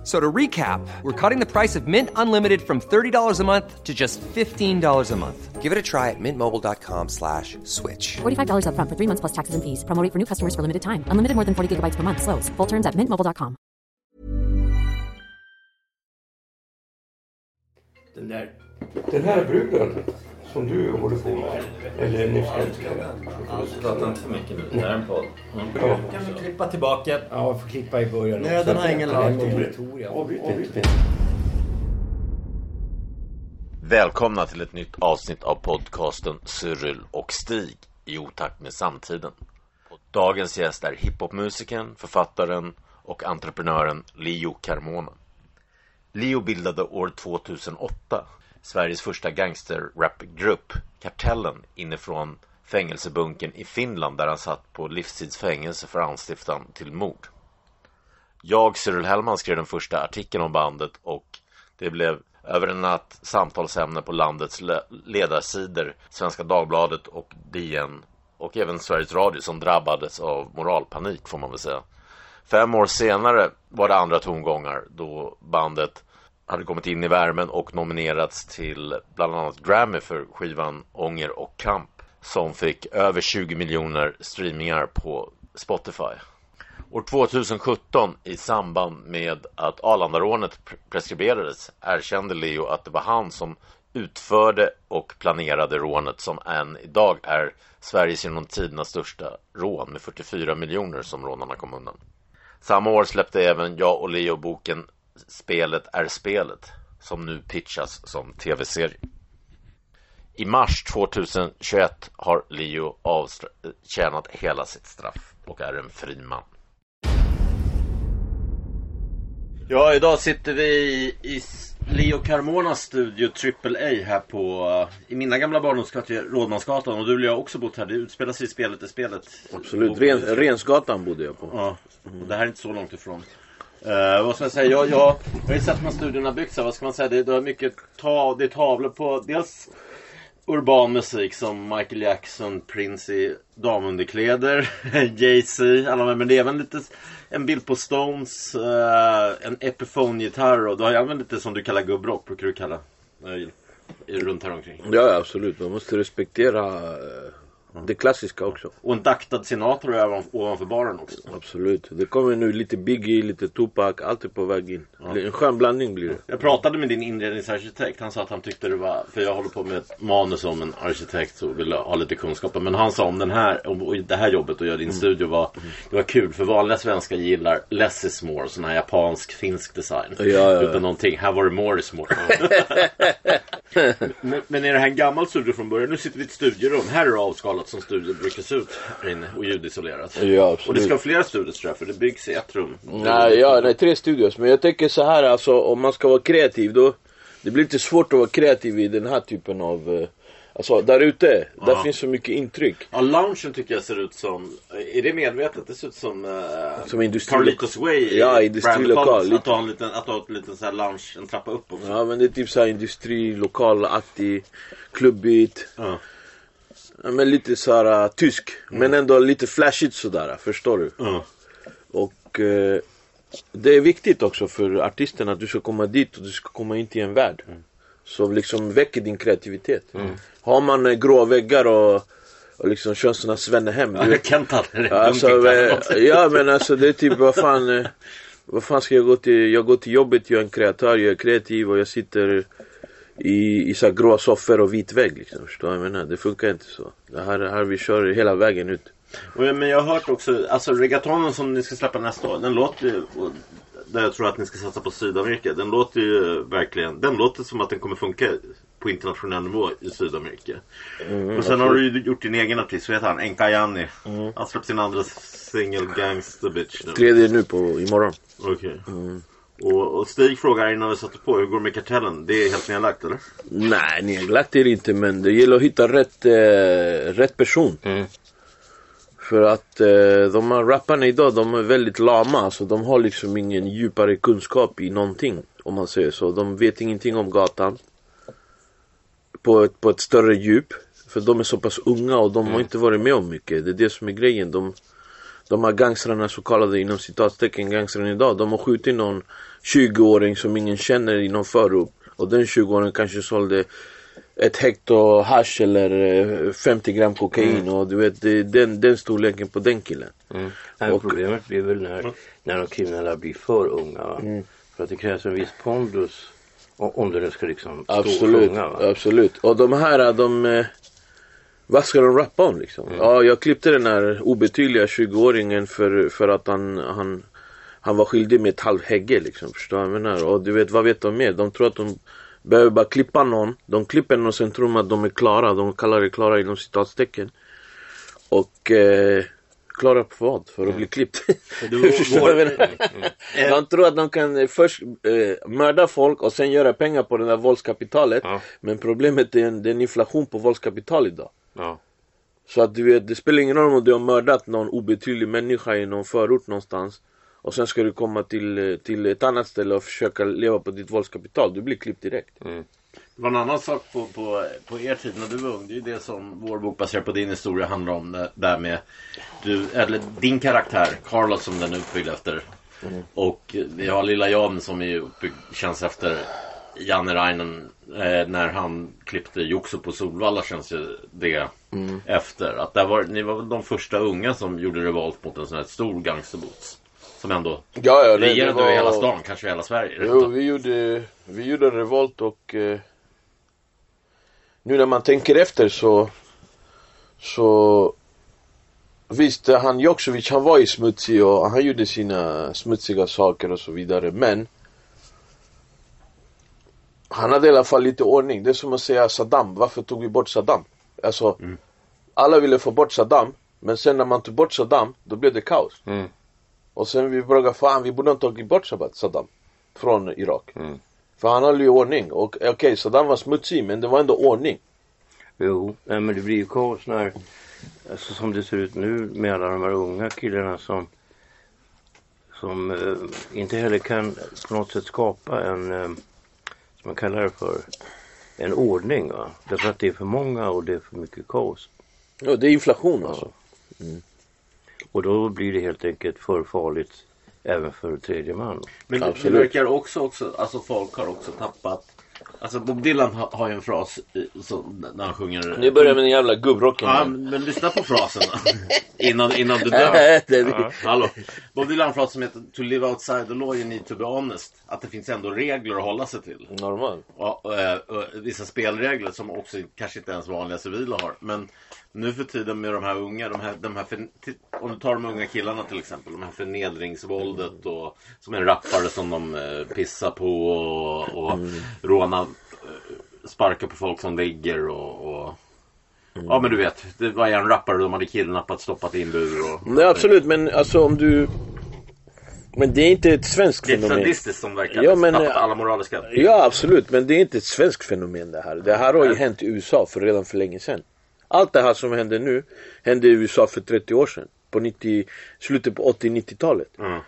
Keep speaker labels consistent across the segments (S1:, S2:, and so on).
S1: F- So to recap, we're cutting the price of Mint Unlimited from $30 a month to just $15 a month.
S2: Give it a try at mintmobile.com slash switch.
S3: $45 upfront for three months plus taxes and fees. Promo rate for new customers for limited time. Unlimited more than 40 gigabytes per month. Slows. Full terms at mintmobile.com.
S4: Den där... Den här bruden som du håller på med, eller nyfrälskare.
S5: Prata inte för mycket nu. Det här är en podd. Mm.
S4: Ja.
S5: Kan vi klippa tillbaka?
S6: Ja, jag får klippa i början
S5: Nöden har ingen lag.
S4: Inte.
S7: Välkomna till ett nytt avsnitt av podcasten Cyril och Stig i otakt med samtiden. Dagens gäst är hiphopmusikern, författaren och entreprenören Leo Carmona. Leo bildade år 2008 Sveriges första gangsterrapgrupp Kartellen inifrån fängelsebunken i Finland där han satt på livstidsfängelse för anstiftan till mord. Jag, Cyril Hellman, skrev den första artikeln om bandet och det blev över en natt samtalsämne på landets ledarsidor, Svenska Dagbladet och DN och även Sveriges Radio som drabbades av moralpanik får man väl säga. Fem år senare var det andra tongångar då bandet hade kommit in i värmen och nominerats till bland annat Grammy för skivan Ånger och kamp som fick över 20 miljoner streamingar på Spotify. År 2017 i samband med att Arlandarånet preskriberades erkände Leo att det var han som utförde och planerade rånet som än idag är Sveriges genom tiderna största rån med 44 miljoner som rånarna kom undan. Samma år släppte även jag och Leo boken Spelet är spelet som nu pitchas som tv-serie. I mars 2021 har Leo avtjänat hela sitt straff och är en fri man. Ja, idag sitter vi i, Leo Carmonas studio AAA här på i mina gamla barndomskvarter Rådmansgatan och du och jag har också bott här. Det utspelar sig i spelet i spelet.
S8: Absolut. Ren, Rensgatan bodde jag på.
S7: Ja, och det här är inte så långt ifrån. Uh, vad ska jag säga? Jag, jag, jag har ju sett hur här har byggts här. Vad ska man säga? Det, det är mycket ta, det är tavlor på dels urban musik som Michael Jackson, Prince i damunderkläder, Jay-Z, alla med. Men det är även lite en bild på Stones, uh, en Epiphone-gitarr och du har ju även lite som du kallar gubbrock, brukar du kalla uh, runt här omkring.
S8: Ja, absolut. Man måste respektera uh det klassiska också.
S7: Och en daktad Sinatra över, ovanför baren också.
S8: Absolut. Det kommer nu lite Biggie, lite Tupac. Allt är på väg in. En skön blandning blir det.
S7: Jag pratade med din inredningsarkitekt. Han sa att han tyckte det var, för jag håller på med ett manus om en arkitekt och vill ha lite kunskaper. Men han sa om den här, om det här jobbet och göra din studio var, det var kul. För vanliga svenskar gillar less is more, sån här japansk, finsk design.
S8: Ja, ja, ja.
S7: Utan någonting, här var det more is more. men, men är det här en gammal studio från början? Nu sitter vi i ett studierum. Här är det avskalat som studior brukar se ut här inne och ljudisolerat.
S8: Ja, absolut.
S7: Och det ska flera studios tror jag, för det byggs i ett rum.
S8: Nej, ja, nej, tre studios. Men jag tänker så här alltså, om man ska vara kreativ då. Det blir lite svårt att vara kreativ i den här typen av... eh, Alltså där ute, där
S7: Ja.
S8: finns så mycket intryck.
S7: Ja, loungen tycker jag ser ut som... Är det medvetet? Det ser ut som... Uh,
S8: Som industri-
S7: Carlitos Way
S8: Ja, industrilokal.
S7: Att har en liten, att har en liten så här lounge, en trappa upp också.
S8: Ja men det är typ såhär industrilokalaktig, klubbigt.
S7: Ja.
S8: Ja, men lite såhär uh, tysk. Men ändå lite flashigt sådär, förstår du?
S7: Ja.
S8: Och eh, det är viktigt också för artisten att du ska komma dit och du ska komma in till en värld. Som liksom väcker din kreativitet. Har man eh, grå väggar och, och liksom kör såna Svennehem.
S7: Ja, Kent hade.
S8: Alltså, ja men alltså det är typ vad fan eh, Vad fan ska jag gå till? Jag går till jobbet, jag är en kreatör, jag är kreativ och jag sitter i, i så här grå soffor och vit vägg liksom. Förstår vad jag menar? Det funkar inte så. Det här, här vi kör hela vägen ut.
S7: Och, Men jag har hört också, alltså reggaetonen som ni ska släppa nästa år, den låter ju... Där jag tror att ni ska satsa på Sydamerika. Den låter ju verkligen, den låter som att den kommer funka på internationell nivå i Sydamerika. och sen har du ju gjort din egen artist, vad heter han? Enkayani. Han släppte sin andra singel Gangsta Bitch nu.
S8: Tredje nu på imorgon.
S7: Okej. Och, och Stig frågar innan vi satte på, hur går det med kartellen? Det är helt nedlagt eller?
S8: Nej, nedlagt är det inte men det gäller att hitta rätt, eh, rätt person. För att eh, de här rapparna idag, de är väldigt lama. Alltså, de har liksom ingen djupare kunskap i någonting. Om man säger så. De vet ingenting om gatan. På ett, på ett större djup. För de är så pass unga och de har inte varit med om mycket. Det är det som är grejen. De, de här gangstrarna, så kallade inom citatstecken gangstrarna idag. De har skjutit någon 20-åring som ingen känner i någon förort. Och den 20-åringen kanske sålde ett hekto hash eller eh, 50 gram kokain. Och du vet, den, den storleken på den killen.
S6: Mm. Nej,
S8: Och-
S6: Problemet blir väl när, när de kriminella blir för unga. Va?
S8: Mm.
S6: För att det krävs en viss pondus om nu ska liksom stå och
S8: Absolut,
S6: sjunga. Va?
S8: absolut. Och de här, de... eh, Vad ska de rappa om liksom? Ja, jag klippte den här obetydliga 20-åringen för, för att han, han, han var skyldig med ett halvt hägge liksom. Förstår du vad jag menar? Och du vet, vad vet de mer? De tror att de behöver bara klippa någon. De klipper någon och sen tror de att de är klara. De kallar det klara inom citatstecken. Och eh, klara på vad? För att bli klippt.
S5: Du?
S8: De tror att de kan eh, först eh, mörda folk och sen göra pengar på det där våldskapitalet.
S6: Ja.
S8: Men problemet är en, det är en inflation på våldskapital idag.
S6: Ja.
S8: Så att du vet, det spelar ingen roll om du har mördat någon obetydlig människa i någon förort någonstans. Och sen ska du komma till, eh, till ett annat ställe och försöka leva på ditt våldskapital. Du blir klippt direkt.
S7: Det var en annan sak på, på, på er tid när du var ung. Det är ju det som vår bok baserat på din historia handlar om. Där med du, eller din karaktär, Carlos som den är uppbyggd efter. Och vi har lilla Jan som är uppbyggd, känns efter Janne Reinen. Eh, när han klippte Joxo på Solvalla känns ju det efter. Att där var, ni var väl de första unga som gjorde revolt mot en sån här stor gangsterbots. Som ändå
S8: Ja, ja, det- det
S7: regerade
S8: var-
S7: över hela stan, kanske hela Sverige.
S8: Jo, vi gjorde, vi gjorde en revolt och eh, nu när man tänker efter så så visst, han Joksovic han var ju smutsig och han gjorde sina smutsiga saker och så vidare men han hade i alla fall lite ordning. Det är som att säga Saddam. Varför tog vi bort Saddam? Alltså, alla ville få bort Saddam. Men sen när man tog bort Saddam, då blev det kaos.
S6: Mm.
S8: Och sen vi frågade, fan vi borde ha tagit bort Saddam- Saddam från Irak. För han höll ju ordning. Och okej, Saddam var smutsig men det var ändå ordning.
S6: Jo, men det blir ju kaos när, alltså som det ser ut nu med alla de här unga killarna som som eh, inte heller kan på något sätt skapa en, eh, som man kallar det för, en ordning. Va? Därför att det är för många och det är för mycket kaos.
S8: Ja, det är inflation alltså.
S6: Och då blir det helt enkelt för farligt även för tredje man.
S7: Men det, det
S8: Absolut.
S7: verkar också, också, alltså folk har också tappat Alltså Bob Dylan har, har ju en fras i- så, när han sjunger
S8: Nu börjar med den jävla gubbrocken.
S7: Ja, men lyssna på frasen innan, innan du
S8: Nej,
S7: dör. Ja, Hallå. Bob Dylan har en fras som heter To live outside the law you need to be honest. Att det finns ändå regler att hålla sig till.
S8: Normal.
S7: Och, och, eh, och, vissa spelregler som också kanske inte ens vanliga civila har. Men nu för tiden med de här unga, de här, de här för, om du tar de unga killarna till exempel. De här förnedringsvåldet och som en rappare som de eh, pissar på och, och rånar, eh, sparkar på folk som ligger och, och Ja men du vet, det var en rappare de hade kidnappat, stoppat i en bur och...
S8: Nej absolut men alltså om du Men det är inte ett svenskt
S7: Det är
S8: fenomen.
S7: sadistiskt som verkar
S8: Ja,
S7: ja,
S8: men,
S7: tappat
S8: eh,
S7: alla moraliska...
S8: Ja absolut men det är inte ett svenskt fenomen det här. Det här har ju hänt i USA för redan för länge sedan. Allt det här som händer nu hände i USA för 30 år sedan. På 90, slutet på 80-90-talet.
S7: Mm.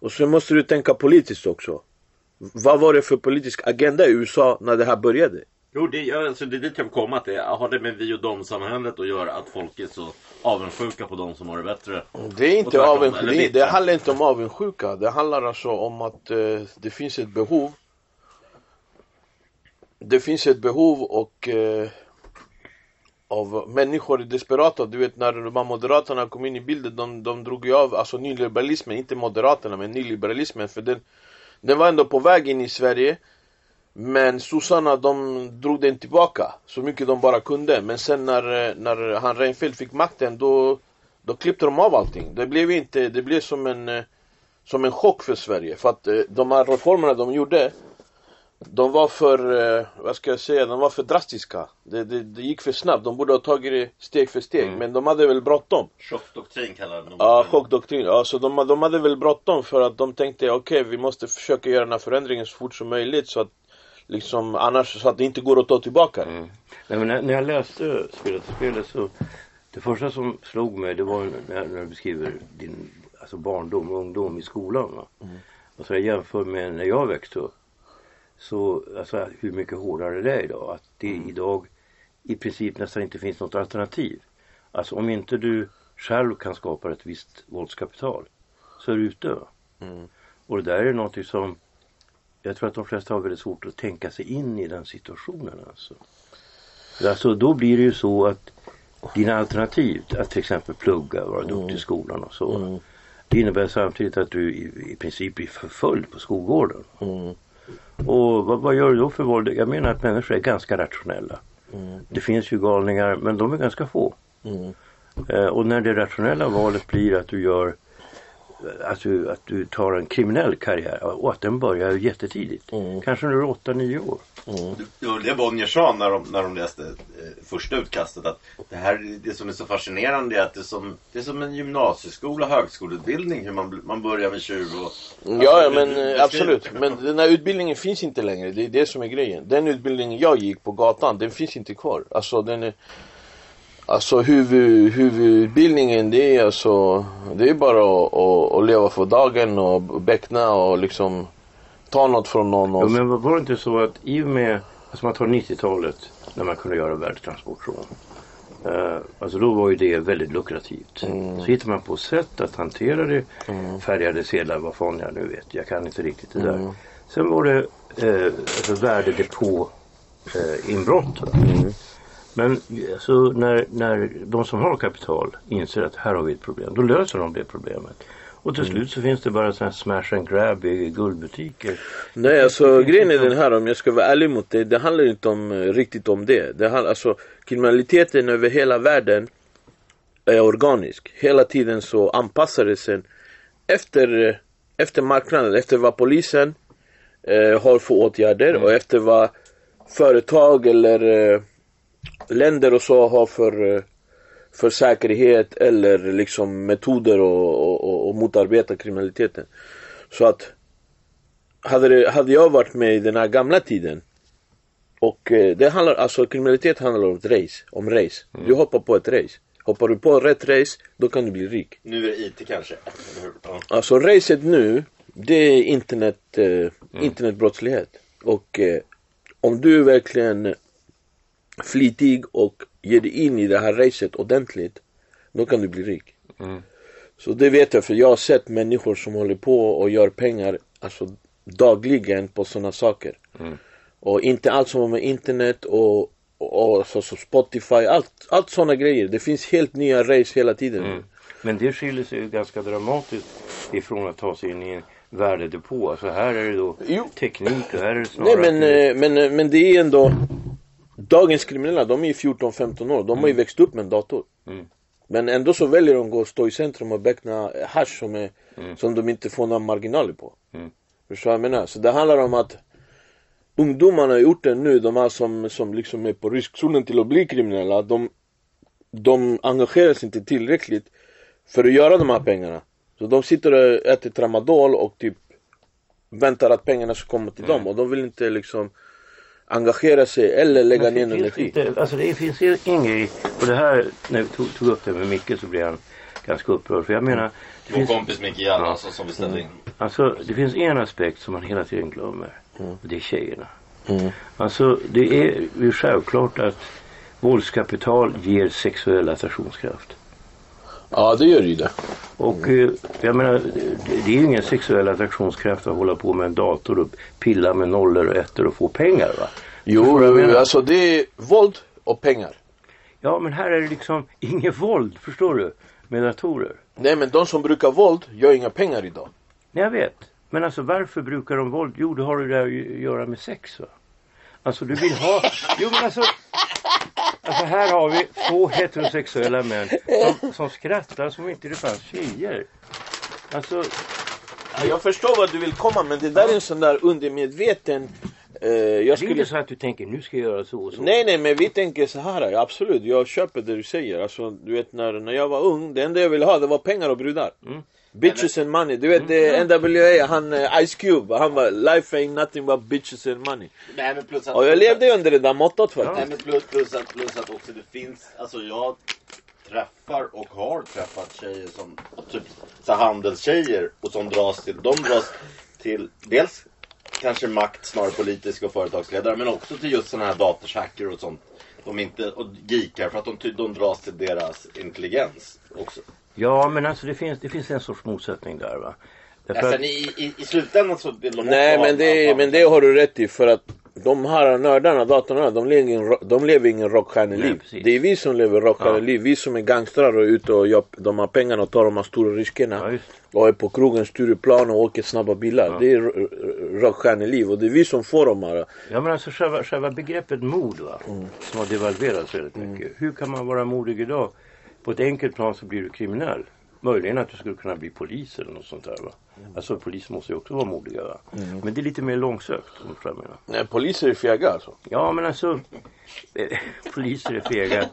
S8: Och så måste du tänka politiskt också. Vad var det för politisk agenda i USA när det här började?
S7: Jo, det, alltså, det är dit jag vill komma. Att det har det med vi och dom samhället att göra att folk är så avundsjuka på de som har det bättre.
S8: Det är inte avundsjuka. Det, det handlar inte om avundsjuka. Det handlar alltså om att eh, det finns ett behov. Det finns ett behov och eh, av människor är desperata. Du vet när de här moderaterna kom in i bilden, de, de drog ju av alltså nyliberalismen, inte moderaterna men nyliberalismen för den, den var ändå på väg in i Sverige. Men sossarna de drog den tillbaka så mycket de bara kunde. Men sen när, när han Reinfeldt fick makten då, då klippte de av allting. Det blev inte, det blev som en, som en chock för Sverige. För att eh, de här reformerna de gjorde de var för, eh, vad ska jag säga, de var för drastiska. Det, det, det gick för snabbt. De borde ha tagit det steg för steg. Men de hade väl bråttom.
S7: Chockdoktrin kallar de
S8: Ja, chockdoktrin. Ja, så de, de hade väl bråttom för att de tänkte okej, vi måste försöka göra den här förändringen så fort som möjligt så att liksom annars så att det inte går att ta tillbaka det.
S6: Nej, men när, när jag läste Spelet spelet så Det första som slog mig det var när, när du beskriver din alltså barndom och ungdom i skolan. Va? Och så jag jämför med när jag växte upp. Så alltså hur mycket hårdare det är idag. Att det idag i princip nästan inte finns något alternativ. Alltså om inte du själv kan skapa ett visst våldskapital så är du ute. va? Och det där är någonting som jag tror att de flesta har väldigt svårt att tänka sig in i den situationen. Alltså. Alltså då blir det ju så att dina alternativ, att till exempel plugga, vara duktig i skolan och så. Det innebär samtidigt att du i, i princip blir förföljd på skolgården. Och vad, vad gör du då för våld? Jag menar att människor är ganska rationella. Det finns ju galningar men de är ganska få. Eh, och när det rationella valet blir att du gör att du, att du tar en kriminell karriär och att den börjar jättetidigt. Kanske när du är 8-9 år.
S7: Det var det Bonnier sa när de, när de läste eh, första utkastet att det här det som är så fascinerande är att det är som, det är som en gymnasieskola, högskoleutbildning hur man, man börjar med tjuv och...
S8: Ja, ja
S7: Alltså,
S8: men
S7: du- du
S8: eh, absolut. Men den här utbildningen finns inte längre. Det är det som är grejen. Den utbildningen jag gick på gatan, den finns inte kvar. Alltså den är... Alltså huvud, huvudutbildningen det är alltså, det är bara att, att, att leva för dagen och beckna och liksom ta något från någon.
S6: Ja,
S8: Och,
S6: men var det inte så att i och med, alltså man tar 90-talet när man kunde göra världstransportrån. Uh, alltså då var ju det väldigt lukrativt. Så hittar man på sätt att hantera det. Färgade sedlar, vad fan jag nu vet. Jag kan inte riktigt det där. Sen var det uh, alltså värdedepå inbrott. va? Men alltså, när, när de som har kapital inser att här har vi ett problem. Då löser de det problemet. Och till slut så finns det bara sådana här smash and grab i guldbutiker.
S8: Nej alltså grejen är den här om jag ska vara ärlig mot dig. Det handlar inte om, eh, riktigt om det. det handlar, alltså, kriminaliteten över hela världen är organisk. Hela tiden så anpassar det sig efter, eh, efter marknaden, efter vad polisen eh, har för åtgärder och efter vad företag eller eh, länder och så har för, för säkerhet eller liksom metoder och, och, och, motarbeta kriminaliteten. Så att hade, det, hade jag varit med i den här gamla tiden och eh, det handlar, alltså kriminalitet handlar om ett race, om race. Du hoppar på ett race. Hoppar du på rätt race, då kan du bli rik.
S7: Nu är det IT kanske? Ja.
S8: Alltså racet nu, det är internet, eh, internetbrottslighet. Och eh, om du verkligen flitig och ger dig in i det här racet ordentligt, då kan du bli rik. Så det vet jag för jag har sett människor som håller på och gör pengar alltså dagligen på sådana saker. Och inte allt som har med internet och, och, och så, så Spotify, allt, allt sådana grejer. Det finns helt nya race hela tiden.
S6: Men det skiljer sig ju ganska dramatiskt ifrån att ta sig in i en värdedepå. Alltså här är det då
S8: Jo.
S6: teknik och här är det
S8: Nej
S6: snarare
S8: men,
S6: att du-
S8: eh, men, eh, men det är ändå Dagens kriminella, de är ju 14-15 år. De har ju växt upp med en dator. Men ändå så väljer de att gå och stå i centrum och beckna hash som, är, som de inte får några marginaler på. Förstår du vad jag menar? Så det handlar om att ungdomarna i orten nu, de här som, som liksom är på riskzonen till att bli kriminella, de, de engagerar sig inte tillräckligt för att göra de här pengarna. Så de sitter och äter tramadol och typ väntar att pengarna ska komma till dem och de vill inte liksom engagera sig eller lägga ner energi.
S6: inte, alltså det finns ingen grej. Och det här, när vi tog, tog upp det med Micke så blev han ganska upprörd. För jag menar, det
S7: Vår
S6: finns,
S7: kompis Micke Gerhardsson som vi ställde in.
S6: alltså, det finns en aspekt som man hela tiden glömmer. Och det är tjejerna. Alltså det är ju självklart att våldskapital ger sexuell attraktionskraft.
S8: Ja det gör ju det.
S6: Och eh, jag menar, det, är ju ingen sexuell attraktionskraft att hålla på med en dator och pilla med nollor och ettor och få pengar va?
S8: Jo, alltså det är våld och pengar.
S6: Ja men här är det liksom inget våld, förstår du? Med datorer.
S8: Nej men de som brukar våld gör inga pengar idag.
S6: Nej jag vet. Men alltså varför brukar de våld? Jo det har ju det att göra med sex va? Alltså du vill ha... Jo men alltså... Alltså här har vi två heterosexuella män som, som skrattar som om inte det fanns tjejer. Alltså,
S8: Ja, jag förstår vad du vill komma men det där är en sån där undermedveten... Eh, jag
S6: det är
S8: skulle...
S6: inte så att du tänker nu ska jag göra så och så.
S8: Nej nej men vi tänker så här, ja, absolut jag köper det du säger. Alltså du vet när, när jag var ung, det enda jag ville ha det var pengar och brudar. Bitches and money, du vet mm. NWA, han eh, Ice Cube, han var life ain't nothing but bitches and money.
S7: Nej men plus att...
S8: Och jag levde under det där mottot
S7: Nej
S8: faktiskt.
S7: men plus, plus, att, plus att också det finns, alltså jag träffar och har träffat tjejer som typ så handelstjejer och som dras till, de dras till dels kanske makt snarare politiska och företagsledare men också till just sådana här datorshacker och sånt. De inte, och geekar för att de, de dras till deras intelligens också.
S6: Ja, men alltså det finns, det finns en sorts motsättning där va. Därför
S7: Ja,
S6: att-
S7: sen i, i, I slutändan så vill de
S8: Nej men det, men det har du rätt i för att de här nördarna, datorerna, de lever ingen, de lever ingen rockstjärneliv. Det är vi som lever rockstjärneliv. Vi som är gangstrar och är ute och jobb, de har pengarna och tar de här stora riskerna.
S6: Ja,
S8: och är på krogen, Stureplan och åker snabba bilar. Det är ro- ro- rockstjärneliv och det är vi som får de här.
S6: Ja men alltså själva, själva begreppet mod va. Som har devalverats väldigt mycket. Hur kan man vara modig idag? På ett enkelt plan så blir du kriminell. Möjligen att du skulle kunna bli polis eller något sånt där va. Alltså poliser måste ju också vara modiga va. Men det är lite mer långsökt om jag menar.
S8: Nej, poliser är fega alltså.
S6: Ja men alltså. Eh, poliser är fega.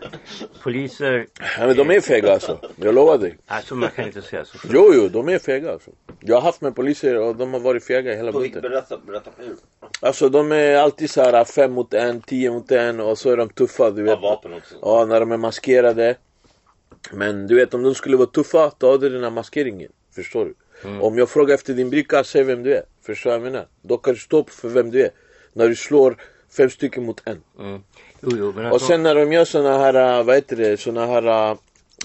S6: Poliser.
S8: Nej, men de är fega alltså. Jag lovar dig.
S6: Alltså man kan inte säga så.
S8: Jo, jo, de är fega alltså. Jag har haft med poliser och de har varit fega hela bunten.
S7: Berätta, berätta hur.
S8: Alltså de är alltid så här fem mot en, tio mot en och så är de tuffa du vet.
S7: Ja, vapen också.
S8: Ja, när de är maskerade. Men du vet om de skulle vara tuffa, då hade du den här maskeringen. Förstår du? Om jag frågar efter din bricka, säg vem du är. Förstår du vad jag menar? Då kan du stå upp för vem du är. När du slår fem stycken mot en.
S6: Mm. Jo, jo,
S8: Och
S6: alltså,
S8: sen när de gör såna här, äh, vad heter det, såna här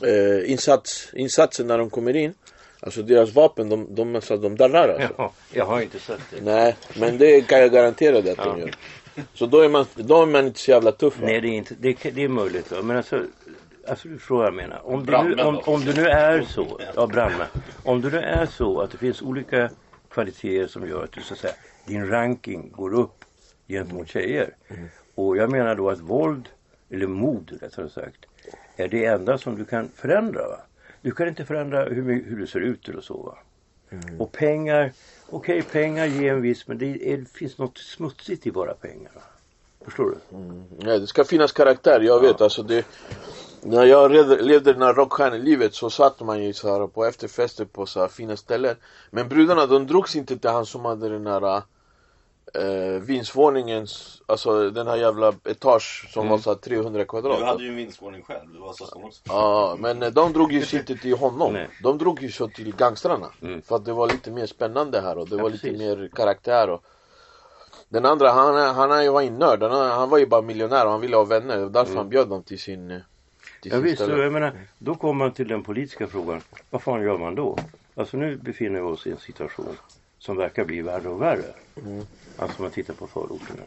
S8: äh, insats, insatser när de kommer in. Alltså deras vapen, de, de, alltså, de darrar alltså.
S6: ja, jag har inte sett det.
S8: Nej, men det kan jag garantera dig att de gör. Så då är, man, då är man inte så jävla tuff va?
S6: Nej, det är, inte, det, det är möjligt. Va? Men alltså, alltså, du förstår vad jag menar. Om det, nu, om, om det nu är så, ja brandmän. Om det nu är så att det finns olika kvaliteter som gör att du så att säga, din ranking går upp gentemot tjejer. Och jag menar då att våld, eller mod rättare sagt, är det enda som du kan förändra. Va? Du kan inte förändra hur, hur du ser ut eller så. Va? Och pengar, okej pengar ger en viss, men det, är, det finns något smutsigt i våra pengar. Va? Förstår du?
S8: Nej, det ska finnas karaktär, jag vet alltså det När jag levde den här rockstjärnelivet så satt man ju så här på efterfester på så här fina ställen Men brudarna de drogs inte till han som hade den här äh, vindsvåningens, alltså den här jävla etage som var så här 300 kvadrat
S7: Du hade ju en vindsvåning själv, du var så stor också.
S8: Ja, men eh, de drog ju sig inte till honom.
S6: Nej.
S8: De drog ju så till gangstrarna.
S6: Mm.
S8: För att det var lite mer spännande här och det
S6: Ja,
S8: var
S6: precis.
S8: lite mer karaktär. Och... Den andra, han, han, han var ju nörd. Han, han var ju bara miljonär och han ville ha vänner. Det därför han bjöd dem till sin...
S6: Mm. Ja, visst, och jag menar, då kommer man till den politiska frågan. Vad fan gör man då? Alltså nu befinner vi oss i en situation som verkar bli värre och värre. Alltså om man tittar på förorterna.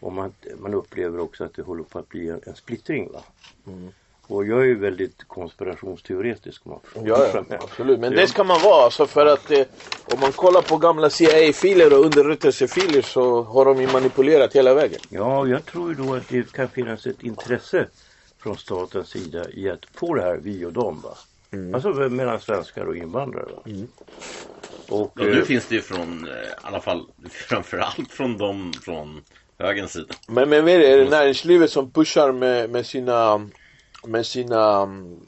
S6: Och man, man upplever också att det håller på att bli en, en splittring. Va? Och jag är ju väldigt konspirationsteoretisk. man
S8: Ja, ja, absolut. Men det ska man vara alltså för att eh, om man kollar på gamla CIA-filer och underrättelsefiler så har de ju manipulerat hela vägen.
S6: Ja, jag tror ju då att det kan finnas ett intresse från statens sida i att få det här vi och dem. Va? Alltså mellan svenskar och invandrare. Va? Och,
S7: Ja,
S6: eh,
S7: nu finns det ju från, eh, i alla fall framförallt från dem från högerns sida.
S8: Men, men är det? Är det näringslivet som pushar med, med sina med sina mm,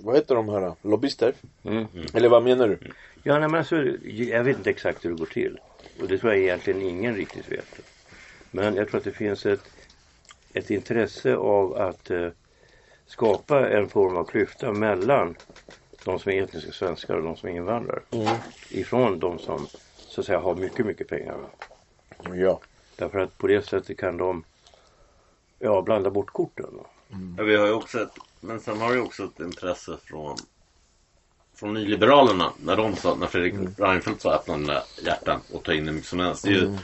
S8: vad heter de här lobbyister?
S6: Mm.
S8: Eller vad menar du?
S6: Ja, nej, men alltså, jag vet inte exakt hur det går till. Och det tror jag egentligen ingen riktigt vet. Men jag tror att det finns ett, ett intresse av att eh, skapa en form av klyfta mellan de som är etniska svenskar och de som är invandrare. Ifrån de som så att säga har mycket, mycket pengar.
S8: Ja.
S6: Därför att på det sättet kan de ja, blanda bort korten. Va?
S7: Ja, vi har ju också ett, men sen har vi också ett intresse från från nyliberalerna när de sa, när Fredrik Reinfeldt sa öppna dina hjärtan och ta in hur mycket som helst. Det är ju,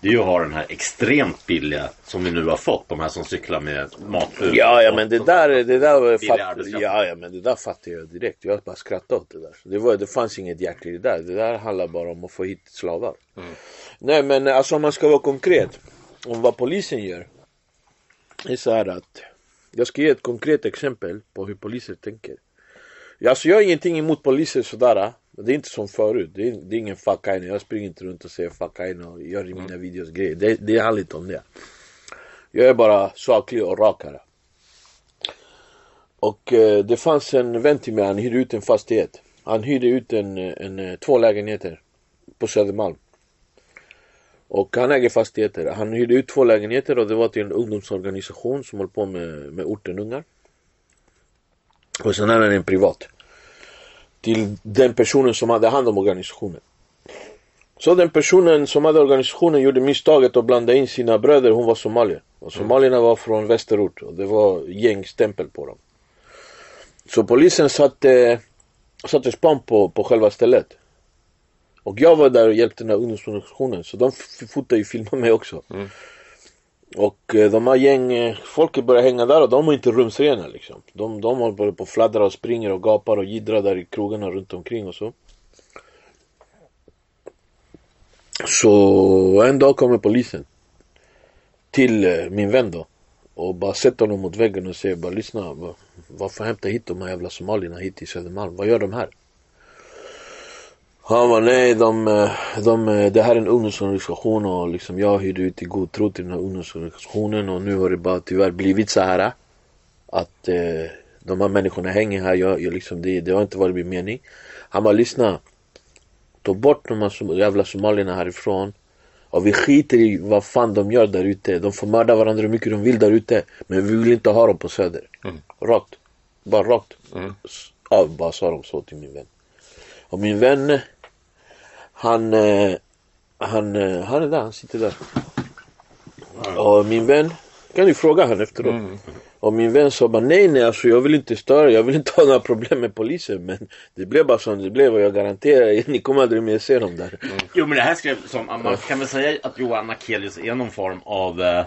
S7: det är ju att ha den här extremt billiga som vi nu har fått. De här som cyklar med matbud.
S8: Ja, ja men det där, det där fatt, ja, ja men det där fattar jag direkt. Jag bara skrattade åt det där. Det, var, det fanns inget hjärta i det där. Det där handlar bara om att få hit slavar. Nej men alltså om man ska vara konkret om vad polisen gör. Det är så här att jag ska ge ett konkret exempel på hur poliser tänker. Alltså jag har ingenting emot poliser sådär. Det är inte som förut. Det är, det är ingen fuck aina. Jag springer inte runt och säger fuck aina och gör i mina videos grejer. Det, det handlar inte om det. Jag är bara saklig och rak här. Och eh, det fanns en vän till mig, han hyrde ut en fastighet. Han hyrde ut en, en, eh, två lägenheter på Södermalm. Och han äger fastigheter. Han hyrde ut två lägenheter och det var till en ungdomsorganisation som håller på med, med ortenungar. Och sen hade han en privat. Till den personen som hade hand om organisationen. Så den personen som hade organisationen gjorde misstaget att blanda in sina bröder, hon var somalier. Och somalierna var från västerort och det var gängstämpel på dem. Så polisen satte, satte span på, på själva stället. Och jag var där och hjälpte den här ungdomsorganisationen så de fotade ju filmade mig också. Mm. Och eh, de här gäng, eh, folket börjar hänga där och de är inte rumsrena liksom. De, de håller på och fladdrar och springer och gapar och jiddrar där i krogarna runt omkring och så. Så en dag kommer polisen till eh, min vän då och bara sätter honom mot väggen och säger bara lyssna, varför hämtar hit de här jävla somalierna hit till Södermalm? Vad gör de här? Han var nej, de, eh, de, eh, det här är en ungdomsorganisation och liksom jag hyrde ut i god tro till den här ungdomsorganisationen och nu har det bara tyvärr blivit så här att eh, de här människorna hänger här, jag, jag liksom, det, det har inte varit min mening. Han bara lyssna, ta bort de här som, jävla somalierna härifrån och vi skiter i vad fan de gör där ute. De får mörda varandra hur mycket de vill där ute. Men vi vill inte ha dem på Söder. Rakt. Bara rakt. S- Av bara sa de så till min vän. Och min vän, han, eh, han, eh, han är där, han sitter där. Och min vän, kan du fråga han efteråt. Och min vän sa bara nej nej alltså jag vill inte störa, jag vill inte ha några problem med polisen men det blev bara som det blev och jag garanterar er, ni kommer aldrig mer se dem där.
S7: Jo men det här skrev som, man kan väl säga att Johan Akelius är någon form av eh,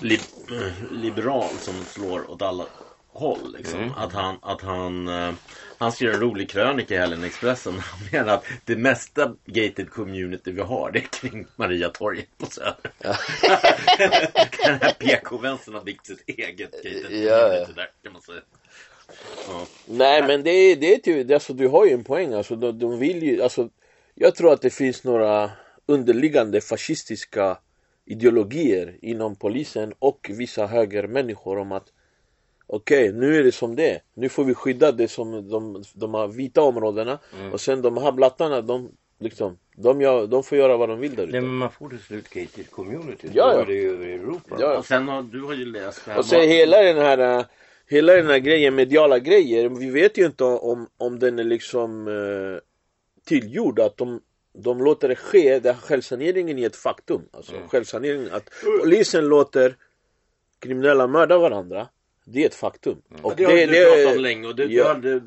S7: li, eh, liberal som slår åt alla håll. Liksom. Att han, att han, eh, han skrev en rolig krönika i helgen i Expressen. Han menar att det mesta gated community vi har det är kring Mariatorget på Söder. Den här PK-vänstern har byggt sitt eget gated
S8: Ja,
S7: community där kan man säga. Ja.
S8: Nej men det är, det är typ, alltså, du har ju en poäng alltså, de, de vill ju, alltså Jag tror att det finns några underliggande fascistiska ideologier inom polisen och vissa högermänniskor om att Okej, nu är det som det är. Nu får vi skydda det som de, de här vita områdena och sen de här blattarna, de liksom de, gör, de får göra vad de vill där ute.
S6: Nej men man får till slut gated community.
S8: Ja, ja.
S6: är det ju över Europa.
S8: Ja,
S7: Och sen har du har ju läst det här
S8: Och sen hela den här äh, Hela den här grejen, mediala grejer Vi vet ju inte om, om den är liksom äh, Tillgjord att de De låter det ske, det här självsaneringen är ett faktum alltså självsanering, att polisen låter Kriminella mörda varandra Det är ett faktum.
S7: Och det har du pratat om länge och du,
S8: ja.
S7: du hade,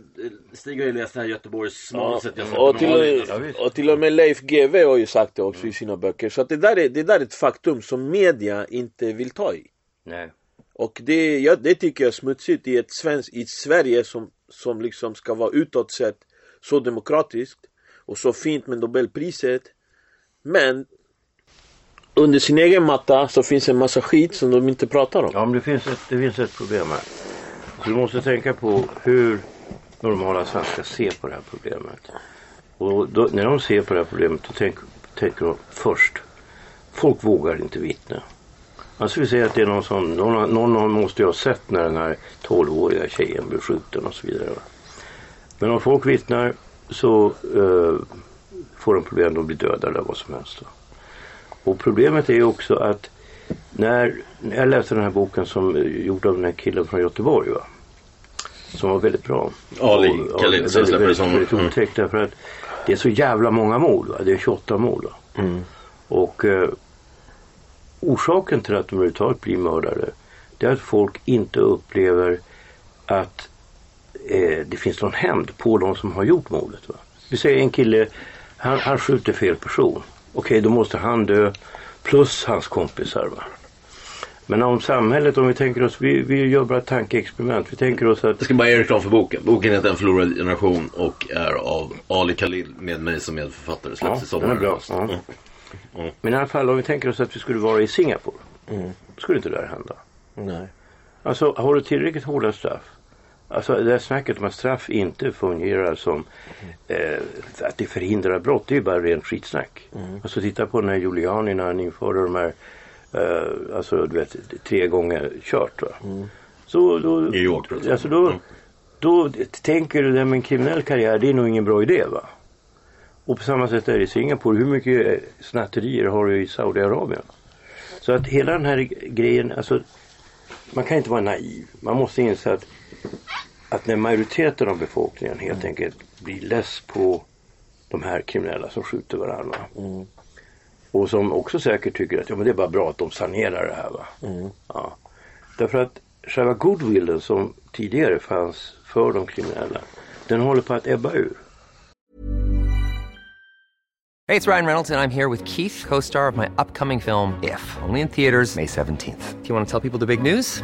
S7: Stig har ju läst det här Göteborgs
S8: Ja,
S7: jag
S8: och, till, och,
S7: med
S8: och till och med Leif GW har ju sagt det också i sina böcker. Så att det där är, det där är ett faktum som media inte vill ta i.
S6: Nej.
S8: och det, ja, det tycker jag är smutsigt i ett, svensk, i ett Sverige som, som liksom ska vara utåt sett så demokratiskt och så fint med Nobelpriset. Men under sin egen matta så finns en massa skit som de inte pratar om.
S6: Ja men det finns ett, det finns ett problem här. Så du måste tänka på hur normala svenskar ser på det här problemet. Och då, när de ser på det här problemet då tänk, tänker de först. Folk vågar inte vittna. Alltså vi säger att det är någon som, någon, någon måste ju ha sett när den här 12-åriga tjejen blev skjuten och så vidare. va. Men om folk vittnar så eh, får de problem, de blir dödade eller vad som helst. Då. Och problemet är ju också att när, när jag läste den här boken som gjord av den här killen från Göteborg va. Som var väldigt bra.
S7: Ali Khalid, som
S6: väldigt, väldigt,
S7: mm.
S6: otäckt därför att det är så jävla många mord va. Det är 28 mord va. Och eh, orsaken till att de överhuvudtaget blir mördare det är att folk inte upplever att eh, det finns någon hämnd på de som har gjort mordet. Va? Vi säger en kille, han, han skjuter fel person. Okej, då måste han dö plus hans kompisar. Va? Men om samhället, om vi tänker oss, vi, vi gör bara ett tankeexperiment. Vi tänker oss att
S7: Jag ska bara göra reklam för boken. Boken heter En förlorad generation och är av Ali Khalil med mig som medförfattare. Släpps i
S6: Ja,
S7: sommar.
S6: den är bra. Ja. Men i alla fall om vi tänker oss att vi skulle vara i Singapore. Skulle inte det där hända.
S8: Nej.
S6: Alltså har du tillräckligt hårda straff. Alltså det här snacket om att straff inte fungerar som eh, att det förhindrar brott. Det är ju bara rent skitsnack. Alltså titta på den här Giuliani när han införde de här eh, alltså du vet tre gånger kört va. Så då,
S7: New York,
S6: alltså. då, då tänker du det med en kriminell karriär det är nog ingen bra idé va. Och på samma sätt är det i Singapore. Hur mycket eh, snatterier har du i Saudiarabien? Så att hela den här grejen, alltså man kan inte vara naiv. Man måste inse att att när majoriteten av befolkningen helt enkelt blir less på de här kriminella som skjuter varandra. Och som också säkert tycker att ja, men det är bara bra att de sanerar det här. Va? Ja. Därför att själva goodwillen som tidigare fanns för de kriminella den håller på att ebba ur.
S1: Hey, it's Ryan Reynolds, and I'm here with Keith, co star of my upcoming film, If, only in theaters, May 17th. Do you want to tell people the big news?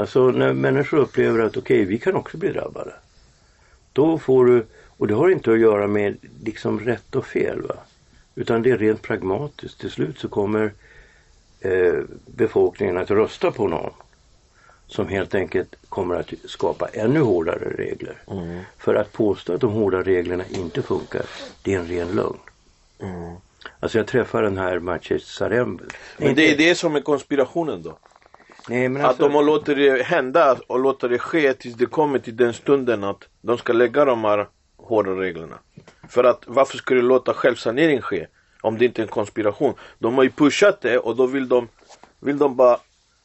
S6: Alltså när människor upplever att okej, vi kan också bli drabbade. Då får du, och det har inte att göra med liksom rätt och fel va. Utan det är rent pragmatiskt. Till slut så kommer eh, befolkningen att rösta på någon som helt enkelt kommer att skapa ännu hårdare regler. För att påstå att de hårda reglerna inte funkar, det är en ren lögn. Alltså jag träffar den här Maciej Zaremba.
S8: Men det är det som är konspirationen då.
S6: Nej, men
S8: Att
S6: alltså,
S8: de låter det hända och låter det ske tills det kommer till den stunden att de ska lägga de här hårda reglerna. För att varför skulle de låta självsanering ske? Om det inte är en konspiration. De har ju pushat det och då vill de, vill de bara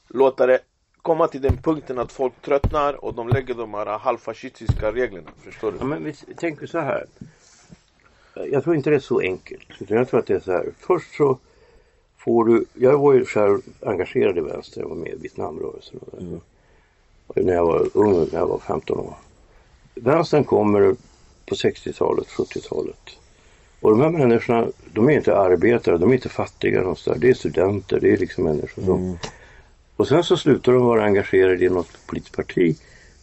S8: låta det komma till den punkten att folk tröttnar och de lägger de här halvfascistiska reglerna. Förstår du?
S6: Ja, men vi tänker så här. Jag tror inte det är så enkelt. Utan jag tror att det är så här. Först så får du, jag var ju själv engagerad i vänster. Jag var med i Vietnamrörelsen. Och mm. När jag var ung, när jag var 15 år. Vänstern kommer på 60-talet, 70-talet. Och de här människorna, de är inte arbetare, de är inte fattiga någonstans. Det är studenter, det är liksom människor som... Och sen så slutar de vara engagerade i något politiskt parti.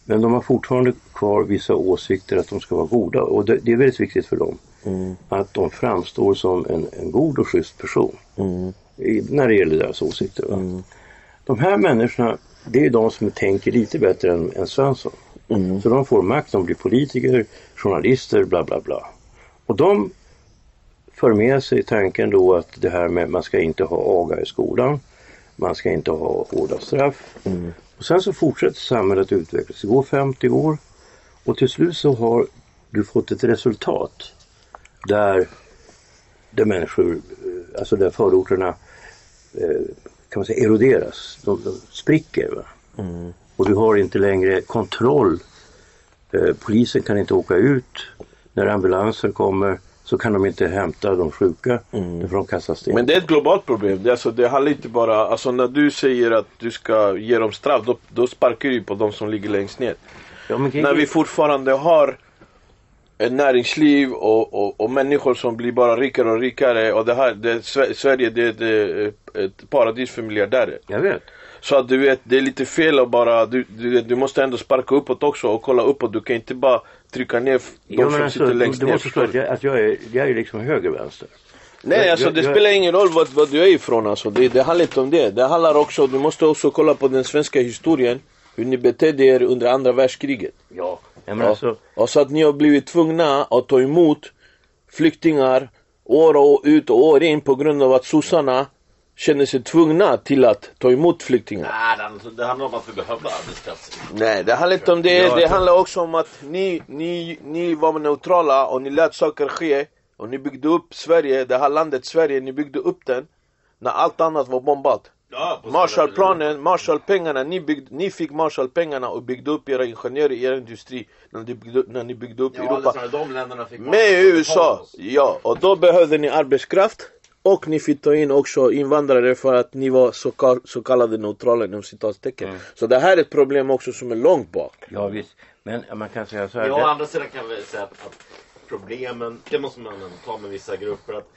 S6: Men de har fortfarande kvar vissa åsikter att de ska vara goda. Och det, det är väldigt viktigt för dem. Att de framstår som en, en god och schysst person. I, när det gäller deras åsikter. Va? De här människorna, det är de som tänker lite bättre än, än Svensson. Så de får makt, de blir politiker, journalister, bla bla bla. Och de för med sig tanken då att det här med man ska inte ha aga i skolan. Man ska inte ha hårda straff. Och sen så fortsätter samhället utvecklas. Det går 50 år och till slut så har du fått ett resultat där, där människor, alltså där förorterna eh, kan man säga eroderas. De, de spricker. Va? Och du har inte längre kontroll. Eh, polisen kan inte åka ut. När ambulanser kommer så kan de inte hämta de sjuka. För de kastar sten.
S8: Men det är ett globalt problem. Det, alltså, det handlar inte bara, alltså när du säger att du ska ge dem straff, då, då sparkar du på de som ligger längst ner.
S6: ja, men,
S8: När vi fortfarande har ett näringsliv och, och, och människor som blir bara rikare och rikare och det här, det, Sve- Sverige det är ett, ett paradis för miljardärer.
S6: Jag vet.
S8: Så att du vet, det är lite fel att bara, du, du, du måste ändå sparka uppåt också och kolla uppåt. Du kan inte bara trycka ner de
S6: Ja,
S8: som
S6: alltså,
S8: sitter
S6: du,
S8: längst
S6: du
S8: ner.
S6: måste förstå att
S8: du?
S6: jag, att jag är, jag är liksom höger-vänster.
S8: Nej alltså det spelar ingen roll vad, vad du är ifrån alltså. Det, det handlar inte om det. Det handlar också, du måste också kolla på den svenska historien. Hur ni betedde er under andra världskriget.
S6: Ja. Ja alltså,
S8: Och så att ni har blivit tvungna att ta emot flyktingar år och ut och år in på grund av att sossarna känner sig tvungna till att ta emot flyktingar.
S7: Nej, det handlar- det handlar om att vi behövde arbetskraft.
S8: Nej, det handlar inte om det.
S6: Ja,
S8: det handlar också om att ni, ni, ni var neutrala och ni lät saker ske. Och ni byggde upp Sverige, det här landet Sverige, ni byggde upp den när allt annat var bombat.
S7: Ja,
S8: Marshallplanen, Marshallpengarna, ni, byggde, ni fick Marshallpengarna och byggde upp era ingenjörer, er industri när ni byggde, när ni byggde upp
S7: Ja,
S8: Europa.
S7: alltså,
S8: Med USA, ja. Och då behövde ni arbetskraft. och ni fick ta in också invandrare för att ni var så, kall- så kallade neutrala inom citattecken. Så det här är ett problem också som är långt bak.
S6: Ja visst, men man kan säga så här.
S7: Ja, å andra sidan kan vi säga att problemen, det måste man ändå ta med vissa grupper. Att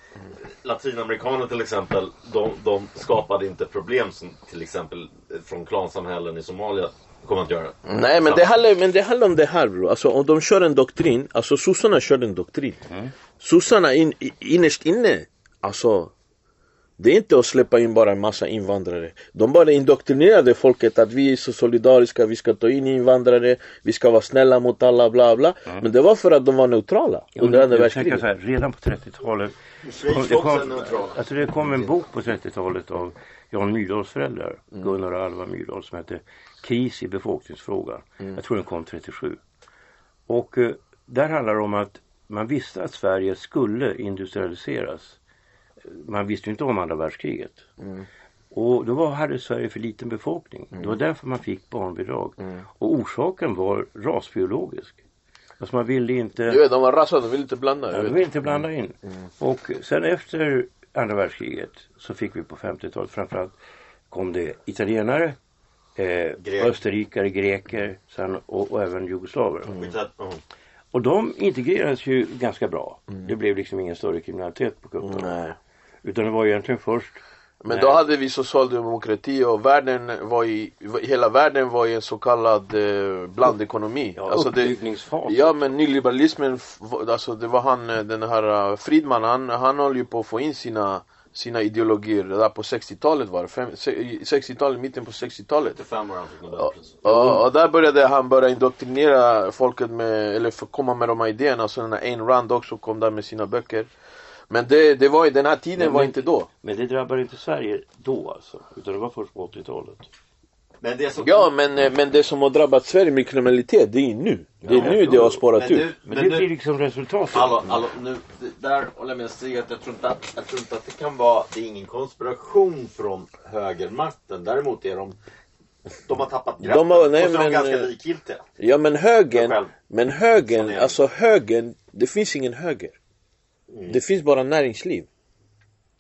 S7: latinamerikaner till exempel, de, de skapade inte problem som till exempel från klansamhällen i Somalia kommer att göra.
S8: Nej men det, handlar, men det handlar om det här bro. Alltså om de kör en doktrin, alltså sossarna körde en doktrin. Sossarna in, innerst inne, alltså det är inte att släppa in bara en massa invandrare. De bara indoktrinerade folket att vi är så solidariska, vi ska ta in invandrare, vi ska vara snälla mot alla, bla bla. Men det var för att de var neutrala under andra
S6: jag
S8: världskriget.
S6: så här, redan på 30-talet.
S7: Schweiz
S6: det kom, alltså det kom en bok på 30-talet av Jan Myrdals föräldrar,
S8: Mm.
S6: Gunnar och Alva Myrdal, som hette Kris i befolkningsfrågan.
S8: Mm.
S6: Jag tror den kom 37. Och eh, där handlar det om att man visste att Sverige skulle industrialiseras. Man visste ju inte om andra världskriget.
S8: Mm.
S6: Och då var, hade Sverige för liten befolkning. Det var därför man fick barnbidrag.
S8: Mm.
S6: Och orsaken var rasbiologisk. Alltså man ville inte...
S8: Vet, de var rasade, de ville inte blanda.
S6: Ja, de
S8: vet.
S6: vill inte blanda in. Och sen efter andra världskriget så fick vi på 50-talet framförallt kom det italienare, eh,
S7: Grek.
S6: österrikare, greker sen, och, och även jugoslaver.
S7: Ja.
S6: Och de integrerades ju ganska bra. Det blev liksom ingen större kriminalitet på Kungsholmen.
S8: Nej.
S6: Utan det var egentligen först
S8: Men då hade vi socialdemokrati och världen var i, hela världen var i en så kallad eh, blandekonomi.
S6: ja,
S8: Alltså det,
S6: uppbyggningsfas.
S8: ja men nyliberalismen, alltså det var han eh, den här eh, Friedman, han, han höll ju på att få in sina, sina ideologier där på 60-talet var det, Fem- se- i 60-talet, mitten på 60-talet.
S7: Fem år han fick Nobelpriset.
S8: Och, och där började han börja indoktrinera folket med, eller få komma med de här idéerna. Så när Ayn Rand också kom där med sina böcker. Men det, det var, den här tiden
S6: Men-
S8: var
S6: men-
S8: inte då.
S6: Men det drabbade inte Sverige då alltså. Utan det var först på 80-talet.
S7: Men det som...
S8: Ja men, eh, men det som har drabbat Sverige med kriminalitet, det är nu. Det är nu det har spårat ut.
S6: Men,
S7: men
S6: det blir liksom resultatet.
S7: Hallå, hallå, nu, där håller jag med Stig att jag tror inte att, jag tror inte att det kan vara, det är ingen konspiration från högermakten. Däremot är de, de har tappat greppet.
S8: De har- nej,
S7: och så är de
S8: men,
S7: ganska
S8: eh,
S7: likgiltiga.
S8: Ja men högern, men högern, alltså högern, det finns ingen höger.
S7: Mm.
S8: Det finns bara näringsliv.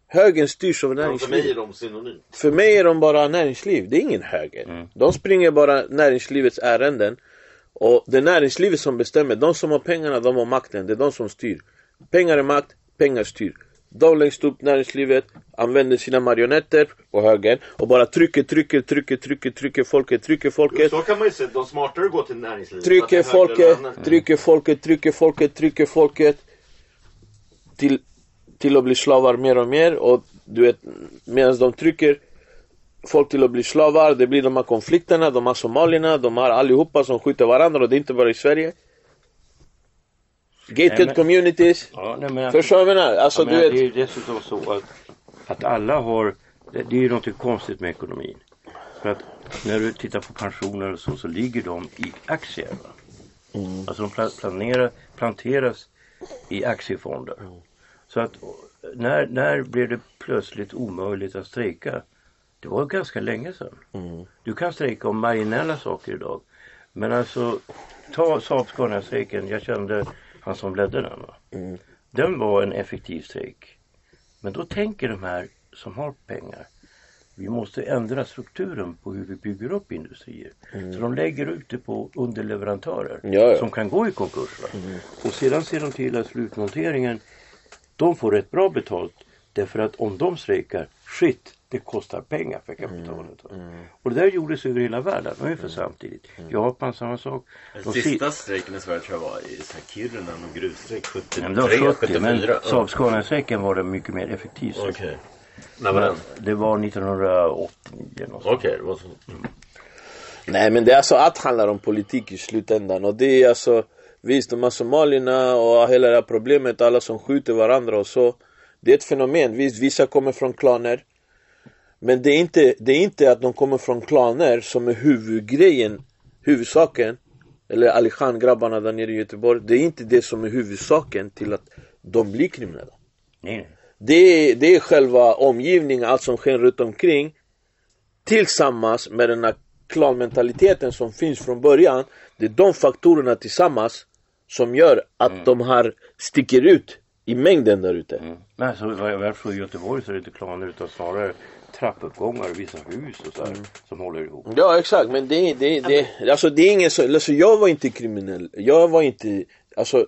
S8: Högern styrs av
S7: Men för
S8: näringsliv.
S7: mig är de synonymt.
S8: För mig är de bara näringsliv, det är ingen höger. De springer bara näringslivets ärenden. Och det är näringslivet som bestämmer. De som har pengarna, de har makten. Det är de som styr. Pengar är makt, pengar styr. De längst upp näringslivet använder sina marionetter på högern och bara trycker, trycker, trycker, trycker, trycker folket, trycker folket.
S7: Så kan man ju se, de smartare går till näringslivet.
S8: Trycker
S7: högre
S8: folket, trycker folket, trycker folket, trycker folket. Till, till att bli slavar mer och mer och du vet medan de trycker folk till att bli slavar, det blir de här konflikterna, de här somalierna, de här allihopa som skjuter varandra och det är inte bara i Sverige. Gated
S6: Nej, men-
S8: communities.
S6: Ja, nej, men,
S8: Förstår du vad jag menar? Alltså
S6: ja,
S8: du
S6: men
S8: vet.
S6: Det är ju dessutom så att, att alla har, det, det är ju något konstigt med ekonomin. För att när du tittar på pensioner och så, så ligger de i aktier.
S8: Mm.
S6: Alltså de pla- planerar, planteras i aktiefonder. Så att när, när blev det plötsligt omöjligt att strejka? Det var ganska länge sedan.
S8: Mm.
S6: Du kan strejka om marginella saker idag. Men alltså, ta Saab-Scania-strejken. Jag kände han som ledde den.
S8: Mm.
S6: Den var en effektiv strejk. Men då tänker de här som har pengar. Vi måste ändra strukturen på hur vi bygger upp industrier. Så de lägger ut det på underleverantörer
S8: Mm. Ja, ja.
S6: som kan gå i konkurs. Va? Och sedan ser de till att slutmonteringen, de får rätt bra betalt. Därför att om de strejkar, shit, det kostar pengar för kapitalet. va? Och det där gjordes över hela världen, ungefär samtidigt. Japan, samma sak. De si-
S7: Sista strejken i Sverige tror jag var i Kiruna, någon gruvstrejk 73,
S6: Nej, men det var 70, men
S7: 74.
S6: Saab-Scania-strejken var det mycket mer effektiv. strejk.
S7: När var den?
S6: Det var 1989 någonstans.
S7: Okej, det var så.
S8: Nej men det är alltså att handlar om politik i slutändan och det är alltså Visst de här somalierna och hela det här problemet, alla som skjuter varandra och så Det är ett fenomen, visst vissa kommer från klaner Men det är inte, det är inte att de kommer från klaner som är huvudgrejen Huvudsaken Eller Ali Khan grabbarna där nere i Göteborg Det är inte det som är huvudsaken till att de blir kriminella
S6: Nej, nej.
S8: Det är, det är själva omgivningen, allt som sker runt omkring Tillsammans med den här klanmentaliteten som finns från början Det är de faktorerna tillsammans som gör att de här sticker ut i mängden där ute.
S6: Mm. Men alltså, vad i Göteborg så är det inte klaner utan snarare trappuppgångar och vissa hus och så här, som håller ihop.
S8: Ja exakt men det, det, det, alltså det är ingen så, alltså jag var inte kriminell. Jag var inte, alltså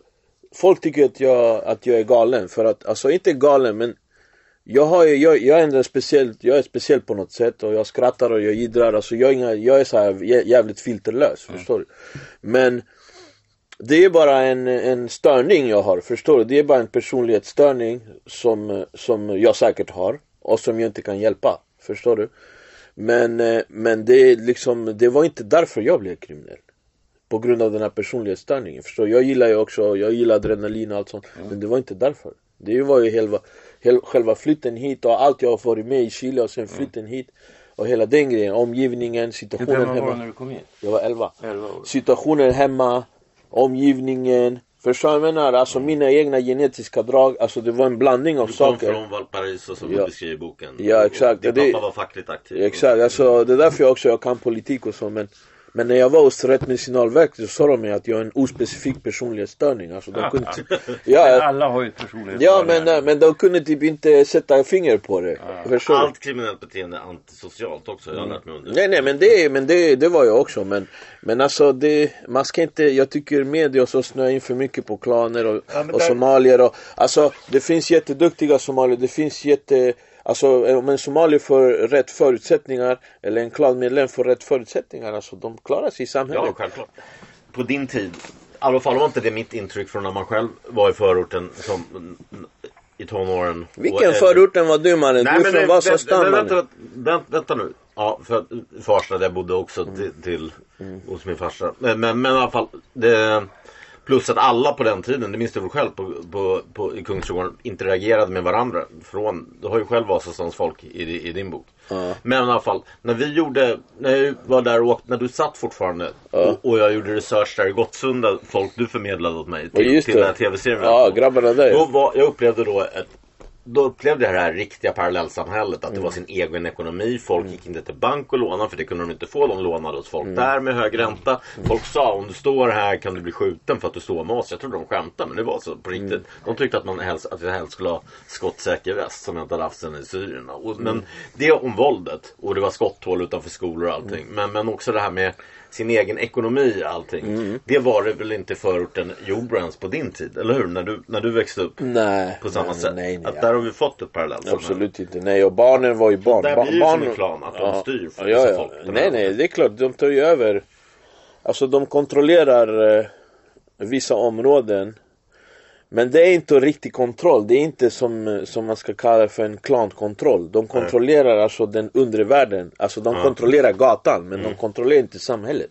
S8: folk tycker att jag, att jag är galen för att, alltså inte galen men jag har jag, jag är speciellt, jag är speciell på något sätt och jag skrattar och jag jiddrar, alltså jag är, inga, jag är så här jä- jävligt filterlös, förstår du? Men det är bara en, en störning jag har, förstår du? Det är bara en personlighetsstörning som, som jag säkert har och som jag inte kan hjälpa, förstår du? Men, eh, men det, liksom, det var inte därför jag blev kriminell. På grund av den här personlighetsstörningen, förstår? Jag gillar ju också, jag gillar adrenalin och allt sånt. Men det var inte därför. Det var ju själva, hel, själva flytten hit och allt jag har varit med i Chile och sen flytten hit. Och hela den grejen, omgivningen,
S6: Hur
S8: situationen
S6: gammal var du
S8: hemma.
S6: när du kom hit?
S8: Jag var 11.
S6: 11 år.
S8: Situationen hemma, omgivningen. Förstår du vad jag menar? Alltså mina egna genetiska drag, alltså det var en blandning av
S7: Du kom
S8: saker.
S7: från Valparaiso som
S8: Ja.
S7: du beskriver i boken.
S8: Ja, exakt.
S7: Din
S8: Det-
S7: pappa var fackligt aktiv.
S8: Exakt, alltså det är därför jag också jag kan politik och så men men när jag var hos Rättsmedicinalverket så sa de mig att jag är en ospecifik personlighetsstörning. Alltså de kunde
S6: Men
S8: ja,
S6: alla har ju personlighet.
S8: ja men, eh, men de kunde typ inte sätta finger på det. Du?
S7: Allt kriminellt beteende är antisocialt också. Jag har lärt mig under.
S8: Nej nej men det, men det, det var jag också men Men alltså det, man ska inte, jag tycker media och så snöar in för mycket på klaner och,
S7: men
S8: och
S7: där-
S8: somalier och Alltså det finns jätteduktiga somalier, det finns jätte Alltså om en somalier får rätt förutsättningar eller en klanmedlem får rätt förutsättningar alltså de klarar sig i samhället
S7: Ja, självklart. På din tid, i alla fall var inte det mitt intryck från när man själv var i förorten som, i tonåren.
S8: Vilken
S7: Och-
S8: förorten var du mannen? Du är från
S7: nej,
S8: Vasastan
S7: vänta, vänta, vänta, nu. Ja, för Farsta där jag bodde också
S8: Mm.
S7: till, till hos min farsa. Men, men, men i alla fall. Det, plus att alla på den tiden, det minns du väl själv på, på, på, i Kungsträdgården, interagerade med varandra. Från, du har ju själv Vasastans folk i, i din bok. Men i alla fall, när vi gjorde, när jag var där och åkte, när du satt fortfarande och, och jag gjorde research där i Gottsunda, folk du förmedlade åt mig till, till
S8: det.
S7: den här tv-serien.
S8: Ja grabbarna där
S7: Då var, jag upplevde då ett då upplevde jag det här riktiga parallellsamhället. Att det
S8: Mm.
S7: var sin egen ekonomi. Folk gick inte till bank och lånade för det kunde de inte få. De lånade hos folk
S8: Mm.
S7: där med hög ränta. Folk sa om du står här kan du bli skjuten för att du står med oss. Jag trodde de skämtade men det var så på riktigt.
S8: Mm.
S7: De tyckte att, man helst, att vi helst skulle ha skottsäker väst som jag inte hade haft sen i Syrien. Och,
S8: Mm.
S7: Men det om våldet. Och det var skotthål utanför skolor och allting.
S8: Mm.
S7: Men, men också det här med sin egen ekonomi och allting.
S8: Mm.
S7: Det var det väl inte förorten Jordbro ens på din tid? Eller hur? När du, när du växte upp?
S8: Nej
S7: På samma
S8: nej,
S7: sätt.
S8: nej, nej,
S7: att där har vi fått ett parallellt
S8: Absolut inte, nej och barnen var ju barn.
S7: där
S8: Ba-
S7: blir det
S8: barn
S7: som en klan, att de styr
S8: ja,
S7: vissa
S8: ja,
S7: folk.
S8: ja. Nej nej, det är klart, de tar ju över. Alltså de kontrollerar eh, vissa områden. Men det är inte riktig kontroll, det är inte som, eh, som man ska kalla för en klankontroll. De kontrollerar alltså den undre världen. Alltså de kontrollerar gatan men
S7: Mm.
S8: de kontrollerar inte samhället.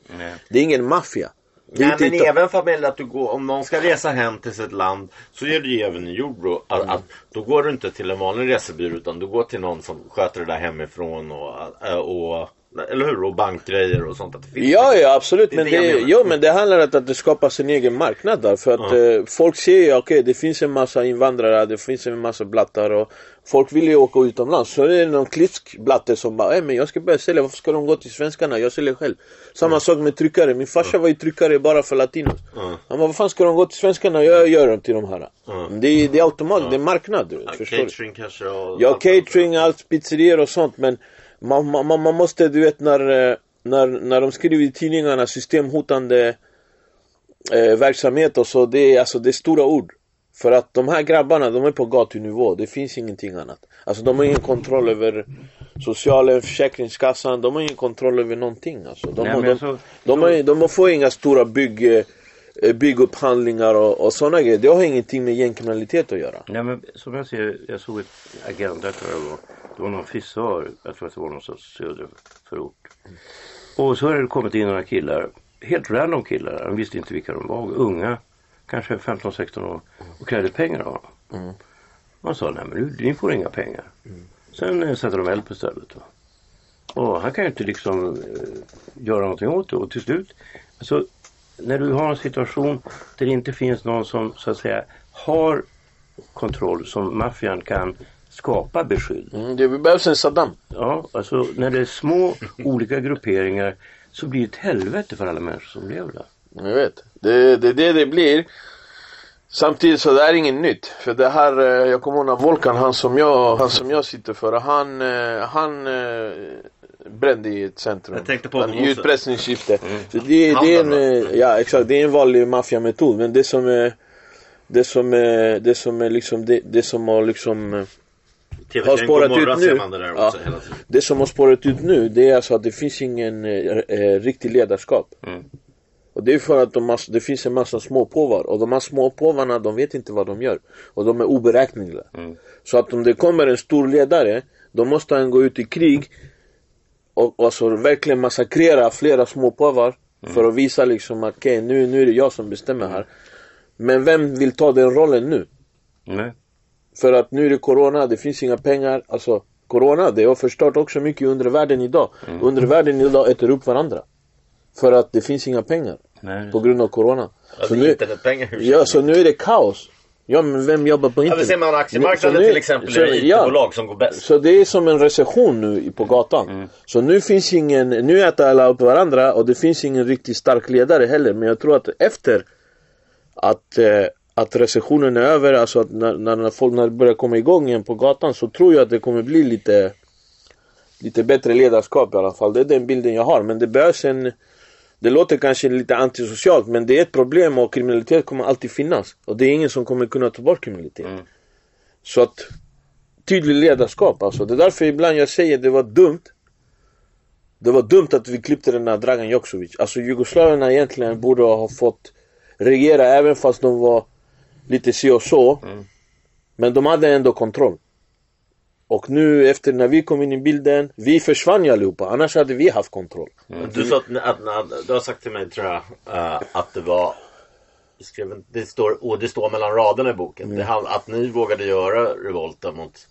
S8: Det är ingen maffia.
S7: Nej
S8: inte
S7: men
S8: ita-
S7: även familj att du går, om någon ska resa hem till sitt land så gör du ju även i Jordbro. Att,
S8: Mm.
S7: att, då går du inte till en vanlig resebyrå utan du går till någon som sköter det där hemifrån och, äh, och eller hur? Och bankgrejer och sånt. Att det finns
S8: Ja, ja absolut.
S7: Det
S8: Men
S7: det
S8: jo, men det handlar om att det skapas en egen marknad där. För att eh, folk ser ju, okej det finns en massa invandrare, det finns en massa blattar och folk vill ju åka utomlands. Så är det någon klipsk blatte som bara, "Eh, men jag ska börja sälja, varför ska de gå till svenskarna? Jag säljer själv. Samma sak med tryckare, min farsa var ju tryckare bara för latinos. Han bara, vad fan ska de gå till svenskarna? Jag gör dem till de här. Det, är, det är automatiskt, det är marknad. Du, vet, förstår du?
S7: Catering kanske och
S8: Ja, catering, allt, pizzerior och sånt men man, man, man- måste, du vet när, eh, när, när de skriver i tidningarna systemhotande eh, verksamhet och så, det är, alltså, det är stora ord. För att de här grabbarna, de är på gatunivå, det finns ingenting annat. Alltså de har ingen kontroll över socialen, försäkringskassan, de har ingen kontroll över någonting alltså. De,
S6: Nej,
S8: de,
S6: så-
S8: de, har, de får inga stora bygg, eh, byggupphandlingar och, och sådana grejer. Det har ingenting med gängkriminalitet att göra.
S6: Nej men som jag ser, jag såg ett Agenda tror jag var. Det var någon frisör, jag tror att det var någonstans söderförort. Och så har det kommit in några killar, helt random killar, han visste inte vilka de var, unga, kanske 15-16 år och krävde pengar av honom. Han sa, nej men nu, ni får inga pengar. Sen eh, sätter de eld på stället. Va? Och han kan ju inte liksom eh, göra någonting åt det och till slut, alltså när du har en situation där det inte finns någon som så att säga har kontroll som maffian kan skapa beskydd.
S8: Mm, det behövs en Saddam.
S6: Ja, alltså när det är små olika grupperingar så blir det ett helvete för alla människor som lever där.
S8: Jag vet. Det är det, det det blir. Samtidigt så det är inget nytt. För det här, eh, jag kommer ihåg när Volkan, han som jag, han som jag sitter för, han, eh, han eh, brände i ett centrum.
S7: Jag tänkte på det
S8: I
S7: också.
S8: utpressningssyfte. Så det, det är en, ja exakt, det är en vanlig maffiametod. Men det som är, det som är, det som är liksom, det, det som har liksom har spårat ut nu.
S7: det
S8: Ja. Det som har spårat ut nu det är alltså att det finns ingen eh, eh, riktig ledarskap. Och det är för att de har, det finns en massa småpåvar och de här småpåvarna de vet inte vad de gör. Och de är oberäkneliga. Så att om det kommer en stor ledare då måste han gå ut i krig och alltså verkligen massakrera flera småpåvar för att visa liksom att okej nu, nu är det jag som bestämmer här. Men vem vill ta den rollen nu?
S6: Nej.
S8: För att nu är det corona, det finns inga pengar. Alltså corona det har förstört också mycket i undervärlden idag. Undervärlden idag äter upp varandra. För att det finns inga pengar.
S6: Nej.
S8: På grund av corona.
S7: Alltså,
S8: nu,
S7: internetpengar, hur
S8: ja, så nu är det kaos. Ja men vem jobbar på
S7: Ja,
S8: internet?
S7: vi ser man aktiemarknaden
S8: Så nu-
S7: till exempel,
S8: så-
S7: är det IT-bolag som går bäst.
S8: Så det är som en recession nu på gatan. Så nu finns ingen, nu äter alla upp varandra och det finns ingen riktigt stark ledare heller. Men jag tror att efter att, eh, att recessionen är över, alltså att när, när, folk när det börjar komma igång igen på gatan så tror jag att det kommer bli lite Lite bättre ledarskap i alla fall. Det är den bilden jag har. Men det behövs en Det låter kanske lite antisocialt men det är ett problem och kriminalitet kommer alltid finnas. Och det är ingen som kommer kunna ta bort kriminalitet. Så att tydlig ledarskap alltså. Det är därför ibland jag säger det var dumt. Det var dumt att vi klippte den här Dragan Joksovic. Alltså Jugoslavierna egentligen borde ha fått regera även fast de var lite si och så. Men de hade ändå kontroll. Och nu efter när vi kom in i bilden, vi försvann ju allihopa. Annars hade vi haft kontroll.
S7: Du sa att, att, att, du har sagt till mig tror jag eh, att det var skrev, det står, och det står mellan raderna i boken.
S8: Mm.
S7: Det, att ni vågade göra revolta mot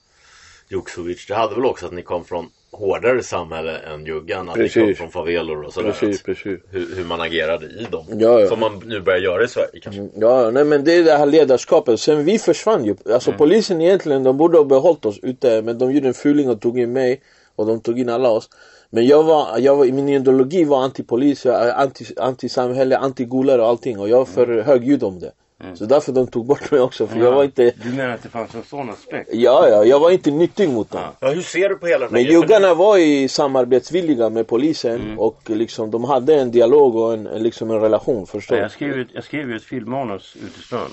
S7: Juksovic. Det hade väl också att ni kom från hårdare samhälle än Juggan. Att ni kom
S8: Precis.
S7: från favelor och sådär.
S8: Precis, precis.
S7: Hur, hur man agerade i dem.
S8: Ja, ja.
S7: Som man nu börjar göra i Sverige kanske.
S8: Ja, nej men det är det här ledarskapet. Sen vi försvann ju. Alltså polisen egentligen, de borde ha behållit oss ute. Men de gjorde en fuling och tog in mig. Och de tog in alla oss. Men jag var, jag var min ideologi var antipolis, är anti, anti-samhälle, anti-golare och allting. Och jag var för högljudd om det. Så därför de tog bort mig också. För jag var inte,
S6: Du menar att det fanns en sån aspekt?
S8: ja ja, jag var inte nyttig mot dem.
S7: Ja, hur ser du på hela den
S8: Men juggarna var i samarbetsvilliga med polisen och liksom de hade en dialog och en, en, liksom en relation, förstår
S6: Ja, jag, skrev ett, jag skrev ett filmmanus stan.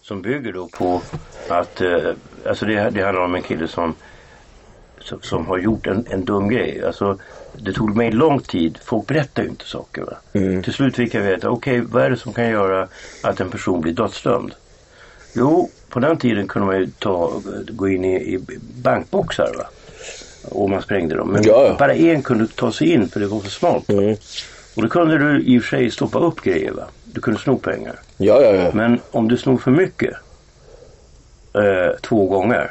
S6: Som bygger då på att, eh, alltså det, det handlar om en kille som, som, som har gjort en, en dum grej. Alltså det tog mig lång tid, folk berättar ju inte saker va. Till slut fick jag veta, okej vad är det som kan göra att en person blir dödsdömd? Jo, på den tiden kunde man ju ta, gå in i, i bankboxar va. Och man sprängde dem. Men
S8: Ja,
S6: bara en kunde ta sig in för det var för smalt. Och då kunde du i och för sig stoppa upp grejer va. Du kunde sno pengar.
S8: Ja, ja, ja.
S6: Men om du snor för mycket eh, två gånger,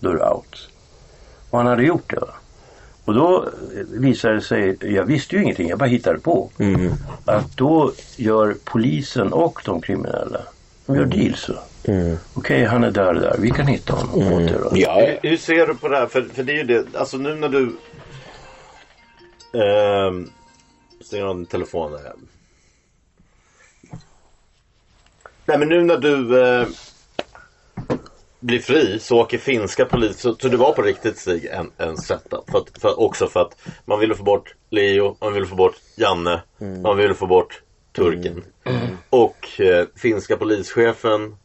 S6: då är du out. Och han hade gjort det. Va? Och då eh, visade det sig, jag visste ju ingenting, jag bara hittade på. Att då gör polisen och de kriminella, de gör deals. va. Okej, han är där och där, vi kan hitta honom. åt er, va.
S8: Ja.
S7: Hur, hur ser du på det här? För, för det är ju det, alltså nu när du ehm, Stänger av telefon där. Nej men nu när du eh, blir fri så åker finska polis, så, det var på riktigt Stig en, en setup. För att, för, också för att man ville få bort Leo, man ville få bort Janne, man ville få bort turken. Och eh, finska polischefen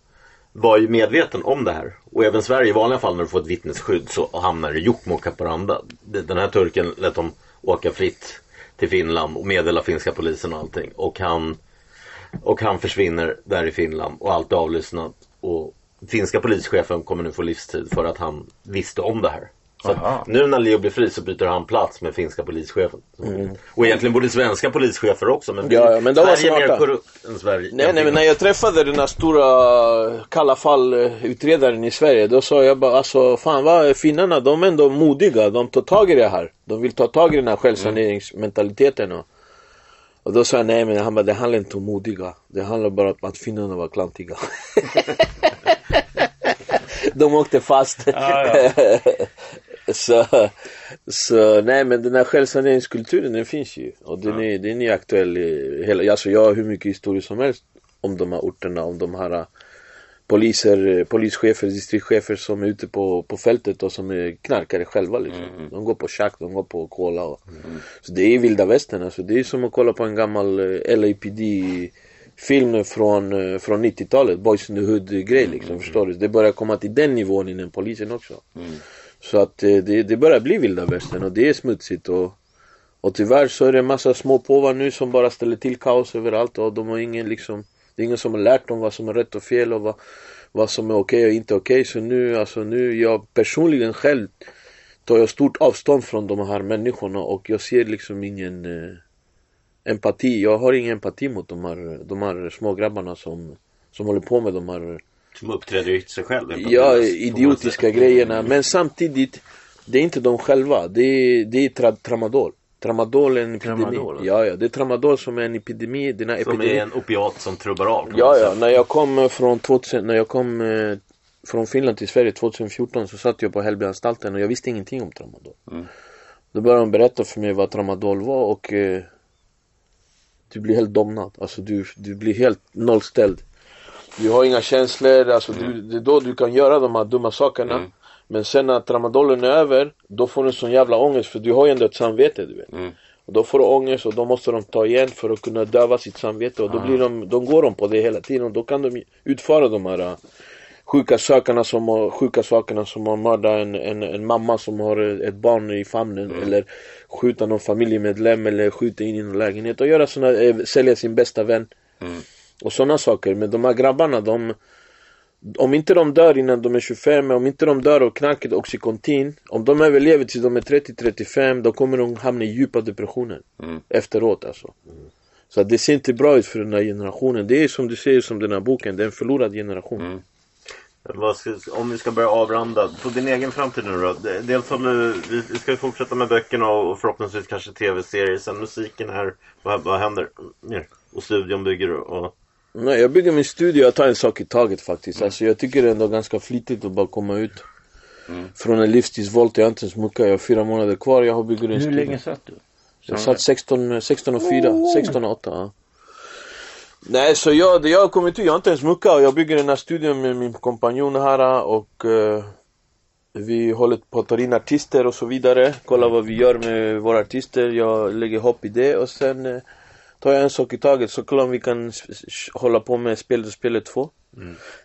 S7: var ju medveten om det här. Och även Sverige i vanliga fall när du får ett vittnesskydd så hamnar du i Jokkmokk Haparanda. Den här turken lät dem åka fritt till Finland och meddela finska polisen och allting. Och han, och han försvinner där i Finland och allt är avlyssnat. Och finska polischefen kommer nu få livstid för att han visste om det här. Så nu när Leo blir fri så byter han plats med finska polischefen. Och egentligen borde svenska polischefer också men,
S8: Mm. Ja, ja, men de var
S7: Sverige är mer korrupt än Sverige.
S8: Nej, nej men när jag träffade den här stora kalla eh, utredaren i Sverige då sa jag bara alltså fan vad finnarna de är ändå modiga, de tar tag i det här. De vill ta tag i den här självsaneringsmentaliteten och, och då sa jag nej men han bara det handlar inte om modiga. Det handlar bara om att finnarna var klantiga. de åkte fast.
S6: Ja,
S8: så, så nej men den här självsaneringskulturen den finns ju. Och den, är, den är aktuell i hela, alltså jag har hur mycket historia som helst om de här orterna, om de här poliser, eh, polischefer, distriktschefer som är ute på, på fältet och som är knarkare själva liksom.
S6: Mm.
S8: De går på tjack, de går på cola och, Så det är vilda västern alltså. Det är som att kolla på en gammal eh, LAPD film från, eh, från 90-talet, Boys in the Hood grej liksom, förstår du? Det börjar komma till den nivån inom polisen också. Så att eh, det, det börjar bli vilda västern och det är smutsigt och och tyvärr så är det en massa små påvar nu som bara ställer till kaos överallt och de har ingen liksom Det är ingen som har lärt dem vad som är rätt och fel och vad, vad som är okej och inte okej så nu alltså nu jag personligen själv tar jag stort avstånd från de här människorna och jag ser liksom ingen eh, empati. Jag har ingen empati mot de här, de här små grabbarna som, som håller på med de här
S7: Som uppträder i sig själv. helt
S8: Ja, idiotiska grejerna. Men samtidigt, det är inte de själva. Det är, det är tra tramadol. Tramadol är en epidemi.
S6: Tramadol,
S8: Ja, ja. Det är tramadol som är en epidemi. Den här
S7: Som
S8: epidemi.
S7: är en opiat som trubbar av.
S8: Ja, ja. När jag kom eh, från 2000, när jag kom eh, från Finland till Sverige 2014 så satt jag på Hällbyanstalten och jag visste ingenting om tramadol. Då började de berätta för mig vad tramadol var och eh, du blir helt domnad. Alltså du, du blir helt nollställd. Du har inga känslor, alltså du, det är då du kan göra de här dumma sakerna. Men sen när tramadolen är över, då får du en sån jävla ångest för du har ju ändå ett samvete du vet. Och då får du ångest och då måste de ta igen för att kunna döva sitt samvete och då blir de, de går de på det hela tiden och då kan de utföra de här sjuka sakerna som har, sjuka sakerna som att mörda en, en, en mamma som har ett barn i famnen eller skjuta någon familjemedlem eller skjuta in i någon lägenhet och göra såna, eh, sälja sin bästa vän. Och sådana saker. Men de här grabbarna de om inte de dör innan de är 25, om inte de dör av knarket Oxycontin Om de överlever tills de är 30-35 då kommer de hamna i djupa depressioner Efteråt alltså. Så att det ser inte bra ut för den här generationen. Det är som du säger som den här boken, det är en förlorad generation.
S7: Ska, om vi ska börja avrunda, på din egen framtid nu då? De- Dels du, vi ska fortsätta med böckerna och förhoppningsvis kanske tv-serier. Sen musiken här, vad, vad händer mer? Och studion bygger du och...
S8: Nej jag bygger min studio, jag tar en sak i taget faktiskt Alltså jag tycker det är ändå ganska flitigt att bara komma ut Från en livstidsvolt, jag har inte ens muckat, jag har fyra månader kvar, jag har byggt en
S6: Hur
S8: studio
S6: länge satt du?
S8: Jag satt 16, 16 och 4, 16 och 8 ja. Nej så jag, jag har kommit ut, jag har inte ens muckat och jag bygger den här studion med min kompanjon här och eh, Vi håller på att ta in artister och så vidare, kolla vad vi gör med våra artister, jag lägger hopp i det och sen eh, Tar jag en sak i taget så kollar om vi kan hålla på med spelet och spelet 2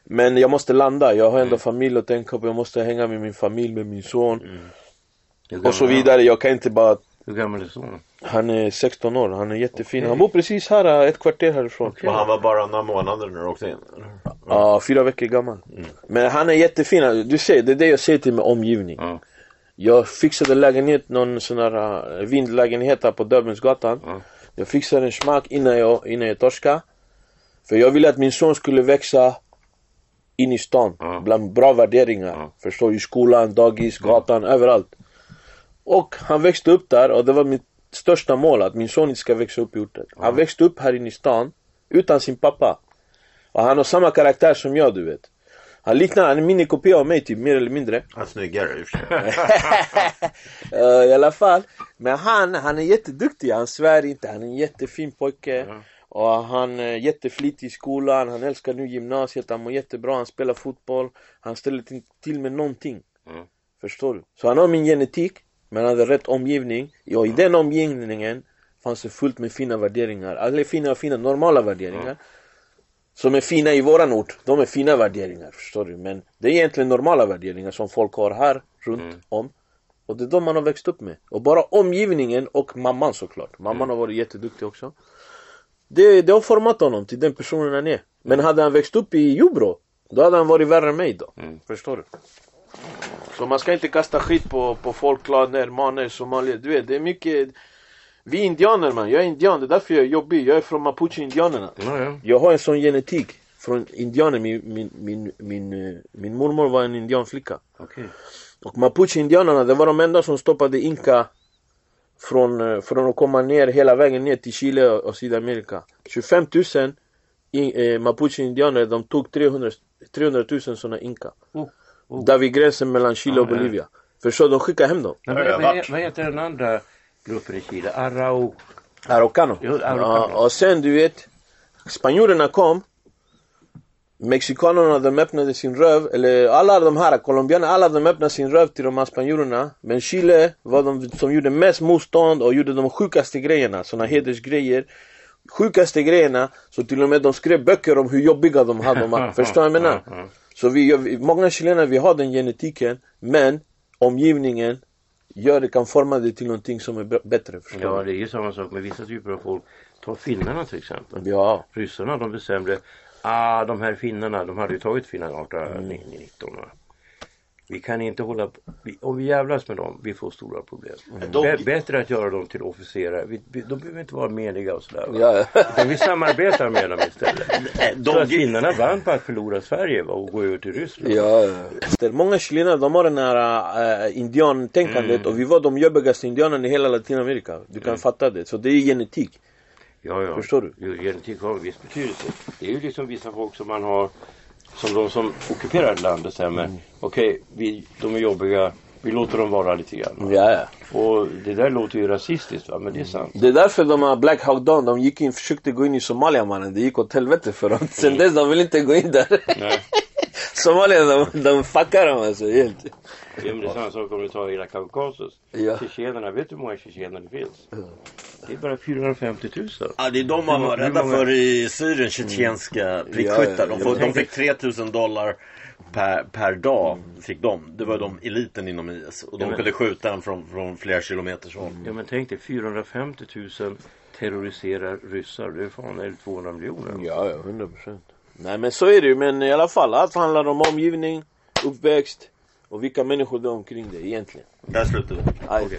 S8: Men jag måste landa, jag har ändå familj att tänka på, jag måste hänga med min familj, med min son.
S6: Gammal
S8: och så vidare, jag kan inte bara
S6: Hur gammal är sonen?
S8: Han är 16 år, han är jättefin. Han bor precis här, ett kvarter härifrån.
S7: Och han var bara några månader när du åkte in?
S8: Ja, fyra veckor gammal. Men han är jättefin. Du ser, det är det jag säger till med omgivning.
S6: Ja.
S8: Jag fixade lägenhet, någon sån här uh, vindlägenhet här på Döbelnsgatan.
S6: Ja.
S8: Jag fixade en smak innan jag, innan jag torskade. För jag ville att min son skulle växa in i stan. Bland bra värderingar.
S6: Ja.
S8: Förstår du? I skolan, dagis, gatan, överallt. Och han växte upp där och det var mitt största mål att min son inte ska växa upp i orten. Han växte upp här inne i stan utan sin pappa. Och han har samma karaktär som jag du vet. Han liknar, han är en minikopia av mig typ, mer eller mindre.
S7: Han är snyggare i och för sig.
S8: I alla fall. Men han, han är jätteduktig, han svär inte, han är en jättefin pojke. Och han är jätteflitig i skolan, han älskar nu gymnasiet, han mår jättebra, han spelar fotboll. Han ställer till med någonting.
S6: Mm.
S8: Förstår du? Så han har min genetik, men han hade rätt omgivning. Och i den omgivningen fanns det fullt med fina värderingar. Eller fina, fina, normala värderingar. Som är fina i våran ort. De är fina värderingar, förstår du? Men det är egentligen normala värderingar som folk har här runt om. Och det är de man har växt upp med. Och bara omgivningen och mamman såklart. Mamman har varit jätteduktig också. Det, det har format honom till den personen han är. Men hade han växt upp i Jobro, då hade han varit värre än mig då. Förstår du? Så man ska inte kasta skit på, på folk, klaner, maner, somalier. Du vet, det är mycket... Vi är indianer man, jag är indian, det är därför jag är jobbig. Jag är från mapuche-indianerna.
S6: Ja, ja.
S8: Jag har en sån genetik från indianer. Min, min, min, min, eh, min mormor var en indianflicka.
S6: Okej.
S8: Och mapuche-indianerna, det var de enda som stoppade inka från, eh, från att komma ner hela vägen ner till Chile och Sydamerika. 25 000 i, eh, mapuche-indianer, de tog 300, 300 000 sådana inka.
S6: Oh, oh.
S8: Där vid gränsen mellan Chile och. Bolivia. Förstår du? De skickade hem dem.
S6: Men
S7: Ja, jag
S6: vad, heter den andra gruppen i Chile? Arau...
S8: Araucano.
S6: Jo, Araucano.
S8: Ja, och sen du vet, spanjorerna kom. Mexikanerna de öppnade sin röv, eller alla de här colombianerna, alla de öppnade sin röv till de här spanjorerna. Men Chile var de som gjorde mest motstånd och gjorde de sjukaste grejerna, såna hedersgrejer. Sjukaste grejerna, så till och med de skrev böcker om hur jobbiga de hade. De, förstår du vad jag menar? Så vi, många chilener, vi har den genetiken, men omgivningen gör det, kan forma det till någonting som är bättre.
S6: Ja, det är ju samma sak med vissa typer av folk. Ta finnarna till exempel.
S8: Ja.
S6: Ryssarna de bestämde, ah de här finnarna, de hade ju tagit Finland 1819. va. Vi kan inte hålla på, vi, om vi jävlas med dem, vi får stora problem.
S7: De-
S6: Bä- bättre att göra dem till officerare, vi, vi, de behöver inte vara meniga och sådär.
S8: Ja.
S6: Utan vi samarbetar med dem istället.
S7: de-
S6: Så att finnarna vann på att förlora Sverige va, och gå över till Ryssland.
S8: Ja. Många chilenare de har den här äh, indiantänkandet och vi var de jobbigaste indianerna i hela Latinamerika. Du kan fatta det. Så det är genetik.
S6: Ja, ja.
S8: Förstår du?
S6: Jo, genetik har en viss betydelse. Det är ju liksom vissa folk som man har, som de som ockuperar ett land bestämmer. Okej, vi, de är jobbiga, vi låter dem vara lite grann.
S8: Ja, ja.
S6: Och det där låter ju rasistiskt va, men det är sant.
S8: Det är därför de här Black Hawk Down, de gick in, försökte gå in i Somalia mannen. Det gick åt helvete för dem. Sen dess de vill inte gå in där.
S6: Nej.
S8: Somalia de, de fuckar dem alltså helt.
S6: Ja, men det är samma sak om du tar hela Kaukasus.
S8: Ja.
S6: Tjetjenerna, vet du hur många tjetjener det finns? Det är bara 450 000.
S7: Ja, det är de man var rädda
S6: många-
S7: för i Syrien, tjetjenska prickskyttar. De, får, de fick 3000 dollar per, per dag. Fick de. Det var de eliten inom IS. Och de
S6: Ja, men-
S7: kunde skjuta en från, från flera kilometers håll.
S6: Ja men tänk dig 450 000 terroriserar ryssar. Det är fan är det 200 miljoner.
S8: Ja, ja, 100 procent. Nej men så är det ju, men i alla fall. Allt handlar om omgivning, uppväxt och vilka människor det är omkring dig egentligen.
S7: Där slutar vi.
S8: Aj.